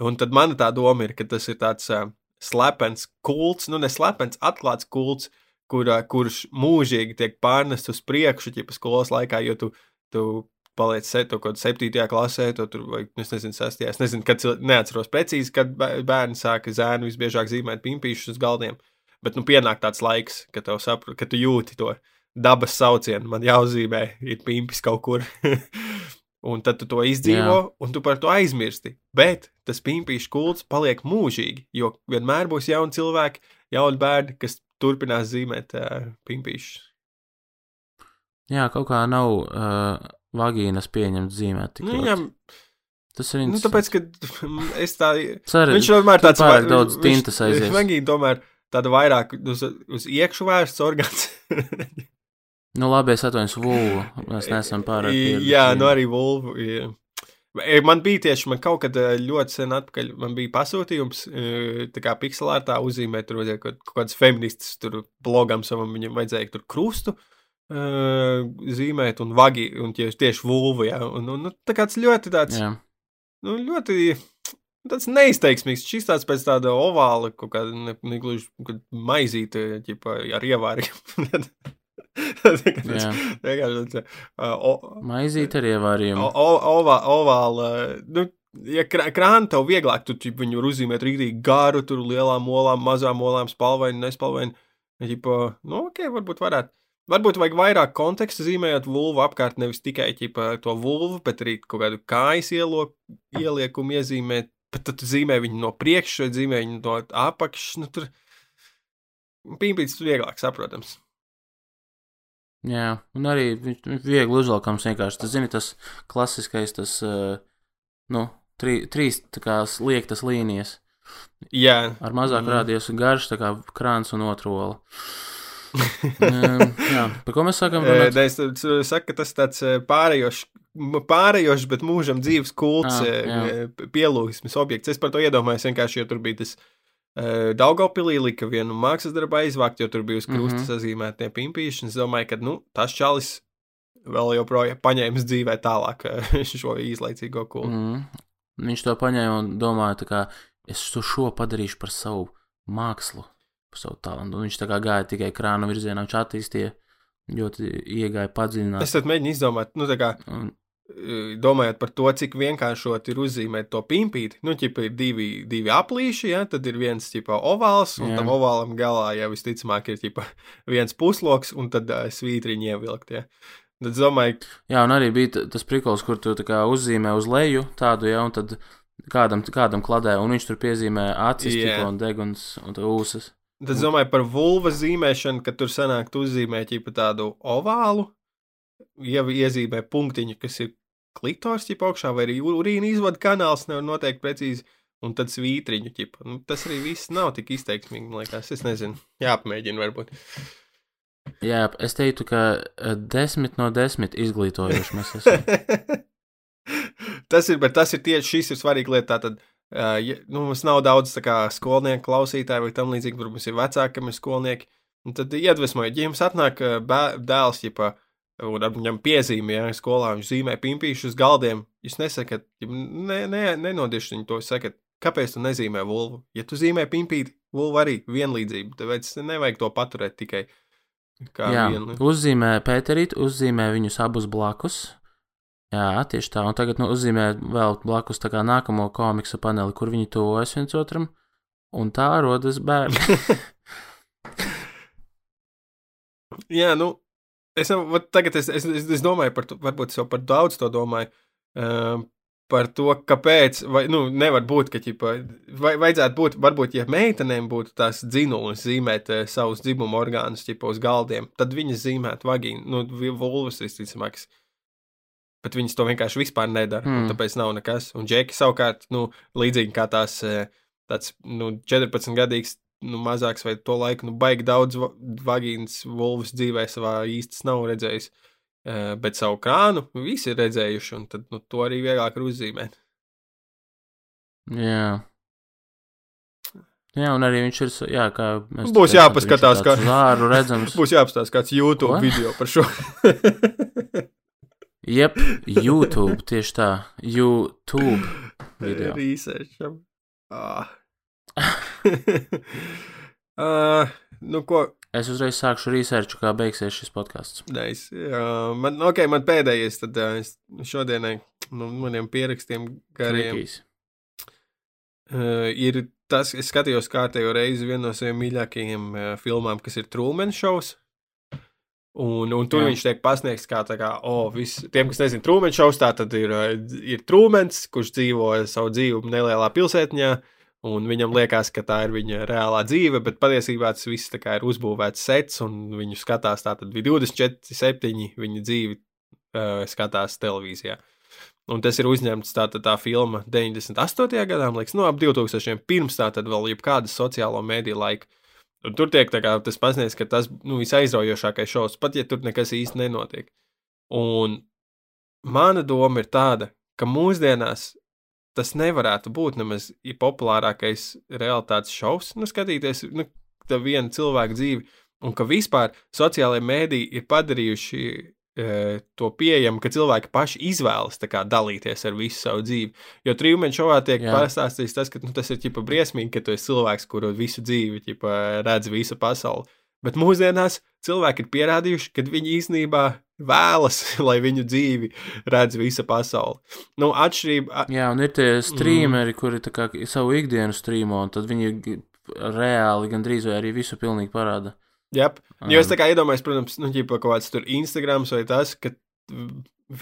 Un tad mana tā doma ir, ka tas ir tāds uh, slepens kults, nu ne slepens, atklāts kults, kur, uh, kurš mūžīgi tiek pārnests uz priekšu, ja pa skolas laikā, jo tu, tu paliec to kaut kādā septītajā klasē, to tur, vai es nezinu, sestajā. Es nezinu, kad neatceros precīzi, kad bē- bērni sāka zēnu visbiežāk zīmēt pimpīšus uz galdiem. Bet nu pienāk tāds laiks, kad, tev sapra, kad tu jūti to dabas saucienu. Man jāuzzīmē, ir pimpis kaut kur. (laughs) Un tad tu to izdzīvo, Jā. un tu par to aizmirsti. Bet tas pimpīšu kults paliek mūžīgi, jo vienmēr būs jauni cilvēki, jauni bērni, kas turpinās zīmēt uh, pimpīšus. Jā, kaut kā nav uh, vagīnas pieņemts zīmēt. Nu, viņam, Tas ir nu, tāpēc, ka (laughs) es tā. Ceru, Viņš tomēr tāds pārāk daudz tintas aizies. Vienīgi tomēr tāda vairāk uz, uz iekšu vērsts orgāns. (laughs) Nu, labi, es atvainojos Vulu. Mēs neesam pārāk. pieraduši Jā, nu arī Vulvu. jā. E, Man bija tieši, man kaut kad eh, ļoti sen atpakaļ, man bija pasūtījums, eh, tā kā pikselārtā uzzīmēt, tur vajadzēja kaut, kaut kāds feminists, tur blogam savam, viņam vajadzēja tur krustu uh, zīmēt un vagi, un tieši, tieši vulvu, jā, un, un nu, tā kāds ļoti tāds, Jā. nu, ļoti tāds neizteiksmīgs. Šis tāds pēc tāda ovāla, kaut kāda ne, negluži maizīte, ķipa, ar ievāriem. Vienkārši Maizīt ar ievārījumu. ovāla, nu, ja krā, krāna tev vieglāk, tu ķip, viņu var uzzīmēt rītīgi garu, tur lielām olām, mazām olām, spalvaini, nespalvaini. Ģipa, nu, ok, varbūt varētu. Varbūt vajag vairāk konteksta zīmējot vulvu apkārt, nevis tikai ķipa, to vulvu, bet arī kaut kādu kājas ielo, ieliekumu iezīmēt. Bet tad tu zīmē viņu no priekšas, vai zīmē viņu no apakšas. Nu, tur pīpīts vieglāk saprotams. Jā, un arī viegli uzvalkams vienkārši. Tas, zini, tas klasiskais, tas, nu, trī, trīs tā kā liektas līnijas. Jā. Ar mazāk mm. rādījus garš, tā kā krāns un otrola. Um, jā, par ko mēs sākam runāt? Es saku, ka tas tāds pārējošs, pārējošs, bet mūžam dzīves kults, ah, pielūgsmes objekts. Es par to iedomājos vienkārši, jo tur bija tas Daugopilī lika vienu mākslas darbu aizvākt, jo tur bija uz krusta mm -hmm. sazīmētie pimpīši. Es domāju, ka nu, tas čalis vēl joprojām paņēmis dzīvē tālāk (laughs) šo īslaicīgo kulu. Mm. Viņš to paņēma un domāja, ka es to šo padarīšu par savu mākslu, savu talantu. Un viņš tā kā gāja tikai krāna virzienā, viņš attīstīja, ļoti iegāja padziļināt. Es tad mēģinu izdomāt, nu tā kā. Un, domājot par to, cik vienkāršot ir uzzīmēt to pimpīti, nu, ķipa ir divi, divi aplīši, ja, tad ir viens, ķipa, ovāls, un Jā. tam ovālam galā jau visticamāk ir, ķipa, viens pusloks, un tad uh, svītriņi ievilkt, ja. Tad domāju, Jā, un arī bija tas prikals, kur tu uzzīmē uz leju tādu, ja, un tad kādam, kādam kladē, un viņš tur piezīmē acis, ķipa, un deguns, un ūsas. Tad es domāju par vulvas zīmēšanu, ka tur sanāk uzzīmēt ķipa tādu ovālu, jau iezīmē punktiņu, kas ir klitors ķip augšā, vai arī urīna izvada kanāls, nevar noteikt precīzi, un tad svītriņu ķipa. Nu, tas arī viss nav tik izteiksmīgi, man liekas, es nezinu, jāapmēģina varbūt. Jā, es teiktu, ka eh, desmit no desmit izglītojuši mēs esam. (laughs) tas ir, bet tas ir tieši šis ir svarīga lieta. Tātad, uh, ja, nu, mums nav daudz kā, skolnieku klausītāju vai tam līdzīgi, varbūt mums ir vecāki, kam ir skolnieki. Un tad iedvesmojiet, ja jums atnāk uh, dēls, ja un viņam piezīmē, ja skolā viņš zīmē pimpīšu uz galdiem. Jūs nesakat, ne, ne, nenodiešat viņu to, sakat, kāpēc tu nezīmē vulvu? Ja tu zīmē pimpīti, vulva arī vienlīdzība, tāpēc nevajag to paturēt tikai kā Jā, vienu. Uzzīmē Pēterīt, uzzīmē viņus abus blakus. Jā, tieši tā, un tagad nu, uzzīmē vēl blakus tā kā nākamo komiksu paneli, kur viņi tuvojas viens otram, un tā rodas bērni. (laughs) Jā, nu, Es, tagad es, es, es, domāju par to, varbūt es jau par daudz to domāju. Uh, par to, kāpēc, vai, nu, nevar būt, ka, ķipa, vai, vajadzētu būt, varbūt, ja meitenēm būtu tās dzinulis zīmēt uh, savus dzimumu orgānus, ķipa, uz galdiem, tad viņas zīmētu vagīnu, nu, vulvas visticamāk. Bet viņas to vienkārši vispār nedara, mm. tāpēc nav nekas. Un džeki savukārt, nu, līdzīgi kā tās, eh, tāds, nu, 14 gadīgs nu, mazāks vai to laiku, nu, baigi daudz vagīnas vulvas dzīvē savā īstas nav redzējis. Uh, bet savu krānu visi ir redzējuši, un tad, nu, to arī vieglāk ir uzzīmēt. Jā. Jā, un arī viņš ir. Jā, kā mēs Būs jāpaskatās, kā zāru redzams. (laughs) Būs jāpaskatās kāds YouTube Ko? video par šo. (laughs) Jep, YouTube, tieši tā. YouTube video. Researcham. Ah uh, (laughs) nu, ko? Es uzreiz sākšu researchu, kā beigsies šis podkāsts. Nice. Uh, man, okay, man pēdējais, tad uh, šodienai no maniem pierakstiem gariem. Uh, ir tas, es skatījos kārtējo reizi vienu no saviem mīļākajiem uh, filmām, kas ir Truman Shows. Un, un tur Jā. viņš tiek pasniegts kā, kā, oh, vis, tiem, kas nezina, Trūmens šaus, tā tad ir, ir Trūmens, kurš dzīvo savu dzīvi nelielā pilsētņā, Un viņam liekas, ka tā ir viņa reālā dzīve, bet patiesībā tas viss ir uzbūvēts sets, un viņu skatās tātad bija 24, 7 viņa dzīvi uh, skatās televīzijā. Un tas ir uzņemts tā, tā, tā filma 98. gadā, liekas, no nu, ap 2000. pirms tā tad vēl jebkādas sociālo mediju laika. Un tur tiek kā, tas pasniegts, ka tas nu, visaizraujošākais šovs, pat ja tur nekas īsti nenotiek. Un mana doma ir tāda, ka mūsdienās tas nevarētu būt nemaz populārākais realitātes šovs, nu, skatīties nu, vienu cilvēku dzīvi, un ka vispār sociālajie mēdīji ir padarījuši to pieejamu, ka cilvēki paši izvēlas kā, dalīties ar visu savu dzīvi. Jo trījumēņa šovā tiek pastāstīts tas, ka nu, tas ir ķipa, briesmīgi, ka tu esi cilvēks, kuru visu dzīvi ķipa, redz visu pasauli. Bet mūsdienās cilvēki ir pierādījuši, ka viņi īstenībā vēlas, (laughs) lai viņu dzīvi redz visa pasaule. Nu, atšķirība. Jā, un ir tie streameri, mm. kuri savu ikdienu streamo, un tad viņi reāli gandrīz vai arī visu pilnīgi parāda. Jā, jo es tā kā iedomājos, protams, nu, ģipa kaut kāds tur Instagrams vai tas, ka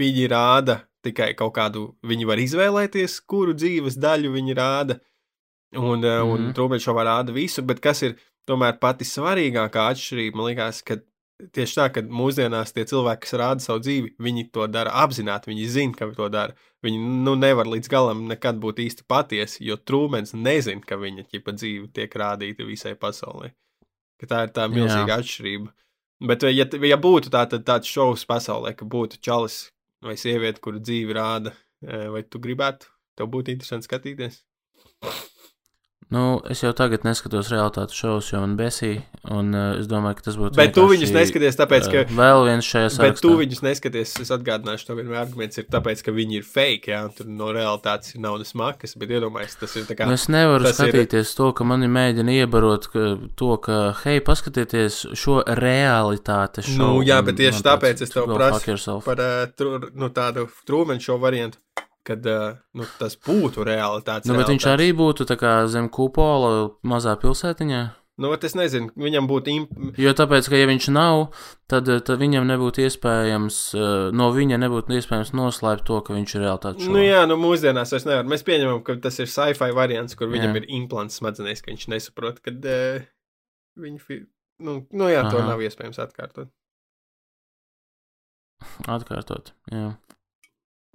viņi rāda tikai kaut kādu, viņi var izvēlēties, kuru dzīves daļu viņi rāda, un, mm -hmm. un mhm. trūmeļšovā rāda visu, bet kas ir tomēr pati svarīgākā atšķirība, man liekas, ka tieši tā, ka mūsdienās tie cilvēki, kas rāda savu dzīvi, viņi to dara apzināti, viņi zina, ka to dara. Viņi nu, nevar līdz galam nekad būt īsti patiesi, jo trūmens nezina, ka viņa ķipa dzīve tiek rādīta visai pasaulē. Ka tā ir tā milzīga Jā. atšķirība. Bet, ja, ja būtu tā, tad tāds šovs pasaulē, ka būtu čalis vai sieviete, kuru dzīvi rāda, vai tu gribētu, tev būtu interesanti skatīties? Nu, es jau tagad neskatos realitātes šovus, jo man besīja, un uh, es domāju, ka tas būtu. Bet tu viņus neskaties, tāpēc, ka. Uh, vēl viens šajā sarakstā. Bet tu viņus neskaties, es atgādināšu, to vienmēr arguments ir tāpēc, ka viņi ir fake, jā, un tur no realitātes ir naudas makas, bet iedomājies, tas ir tā kā. Nu, es nevaru skatīties ir... to, ka mani mēģina iebarot ka, to, ka, hei, paskatieties šo realitātes šovu. Nu, jā, bet tieši tāpēc es tev prasu par uh, tru, nu, tādu trūmeņu šo variantu kad uh, nu, tas būtu realitāte. Nu, bet realitātes. viņš arī būtu zem kupola mazā pilsētiņā. Nu, es nezinu, viņam būtu. Imp... Jo tāpēc, ka ja viņš nav, tad, tad viņam nebūtu iespējams, no viņa nebūtu iespējams noslēpt to, ka viņš ir realitāte. Nu, jā, nu, mūsdienās vairs nevar. Mēs pieņemam, ka tas ir sci-fi variants, kur viņam jā. ir implants smadzenēs, ka viņš nesaprot, ka uh, viņa. Nu, nu, jā, Aha. to nav iespējams atkārtot. Atkārtot, jā.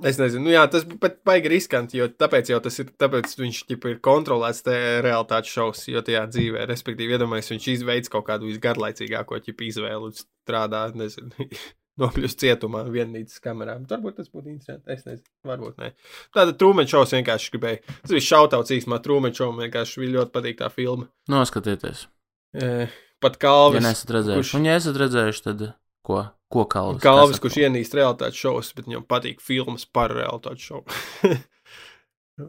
Es nezinu, nu, jā, tas pat baigi riskanti, jo tāpēc jau tas ir, tāpēc viņš ķipa, ir kontrolēts te realitātes šovs, jo tajā dzīvē, respektīvi, iedomājies, viņš izveids kaut kādu visgarlaicīgāko ķipa izvēlu, strādā, nezinu, (laughs) nokļūst cietumā vienītas kamerām. Varbūt tas būtu interesanti, es nezinu, varbūt nē. Tāda trūmeņa šovs vienkārši gribēja, tas bija šautauts īsumā trūmeņa šovs, vienkārši bija ļoti patīk tā filma. Noskatieties. E, pat Kalvis. Ja nesat redzējuši, kurš... un ja esat redzējuši, tad ko? Ko Kalvis? Kalvis, kurš ienīst realitātes šovus, bet viņam patīk filmas par realitātes šovu. (laughs)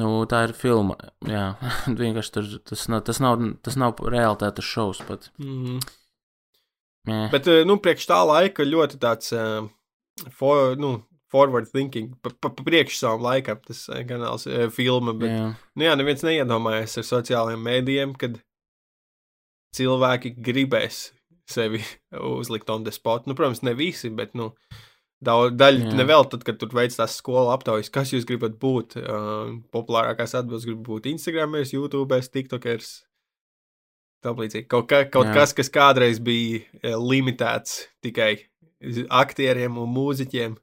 nu, tā ir filma. Jā, (laughs) vienkārši tur, tas, nav, tas, nav, tas nav realitātes šovs pat. Mm -hmm. Jā. Bet, eh, nu, priekš tā laika ļoti tāds, uh, for, nu, forward thinking, pa, pa, pa priekš savam laikam tas kanāls uh, filma, bet, jā. nu jā, neviens neiedomājas ar sociālajiem mēdījiem, kad cilvēki gribēs sevi (laughs) uzlikt on the spot. Nu, protams, ne visi, bet nu, daudz, daļa Jā. nevēl tad, kad tur veids tās skolu aptaujas, kas jūs gribat būt. Uh, populārākās atbildes grib būt Instagramers, YouTubers, TikTokers. Tālīdzīgi. Kaut, ka, kaut Jā. kas, kas kādreiz bija limitēts tikai aktieriem un mūziķiem.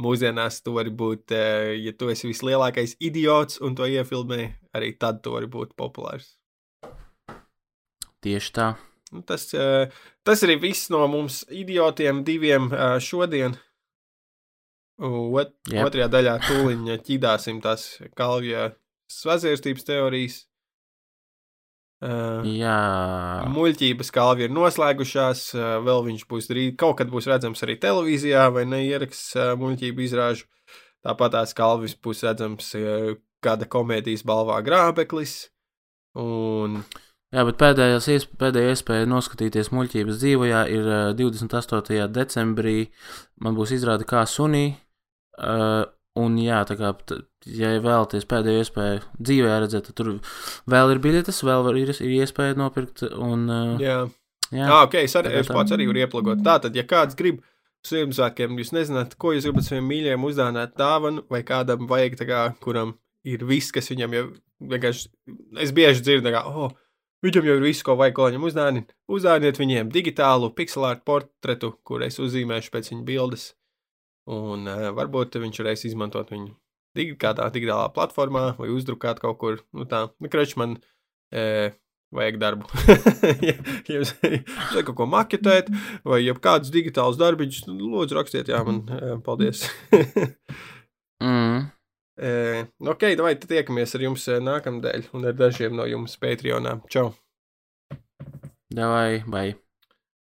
Mūsdienās tu vari būt, ja tu esi vislielākais idiots un to iefilmē, arī tad tu vari būt populārs. Tieši tā. Nu, tas, tas arī viss no mums idiotiem diviem šodien. Ot, yep. Otrajā daļā tūlīt ķidāsim tās kalvija svazvērstības teorijas. Uh, Jā. Muļķības kalvi ir noslēgušās, uh, vēl viņš būs rīt, kaut kad būs redzams arī televīzijā, vai neieraksts uh, muļķību izrāžu. Tāpat tās kalvis būs redzams uh, kāda komēdijas balvā grābeklis. Un Jā, bet pēdējās, pēdējā iespēja noskatīties muļķības dzīvojā ir uh, 28. decembrī. Man būs izrāde kā sunī. Uh, un jā, tā kā, ja vēlaties pēdējo iespēju dzīvē redzēt, tad tur vēl ir biļetes, vēl var, ir, ir iespēja nopirkt. Un, uh, jā, jā. Ah, ok, es, arī, es pats arī varu ieplagot. Tātad, ja kāds grib Ziemassvētkiem, jūs nezināt, ko jūs gribat saviem mīļajiem uzdāvināt dāvanu, vai kādam vajag, kā, kuram ir viss, kas viņam jau vienkārši, es bieži dzirdu, kā, oh, Viņam jau ir viss, ko vajag, ko viņam uzdāvināt. Uzdāviniet viņiem digitālu pixelāru portretu, kur es uzzīmēšu pēc viņa bildes. Un uh, varbūt viņš varēs izmantot viņu dig kādā digitālā platformā vai uzdrukāt kaut kur. Nu tā, nu, kreč man uh, vajag darbu. (laughs) ja jums vajag kaut ko maketēt vai kādus digitālus darbiņus, nu, lūdzu rakstiet, jā, man uh, paldies. (laughs) mm. Ok, vai tad tiekamies ar jums nākamnedēļ un ar dažiem no jums Patreonā. Čau! Davai, bye!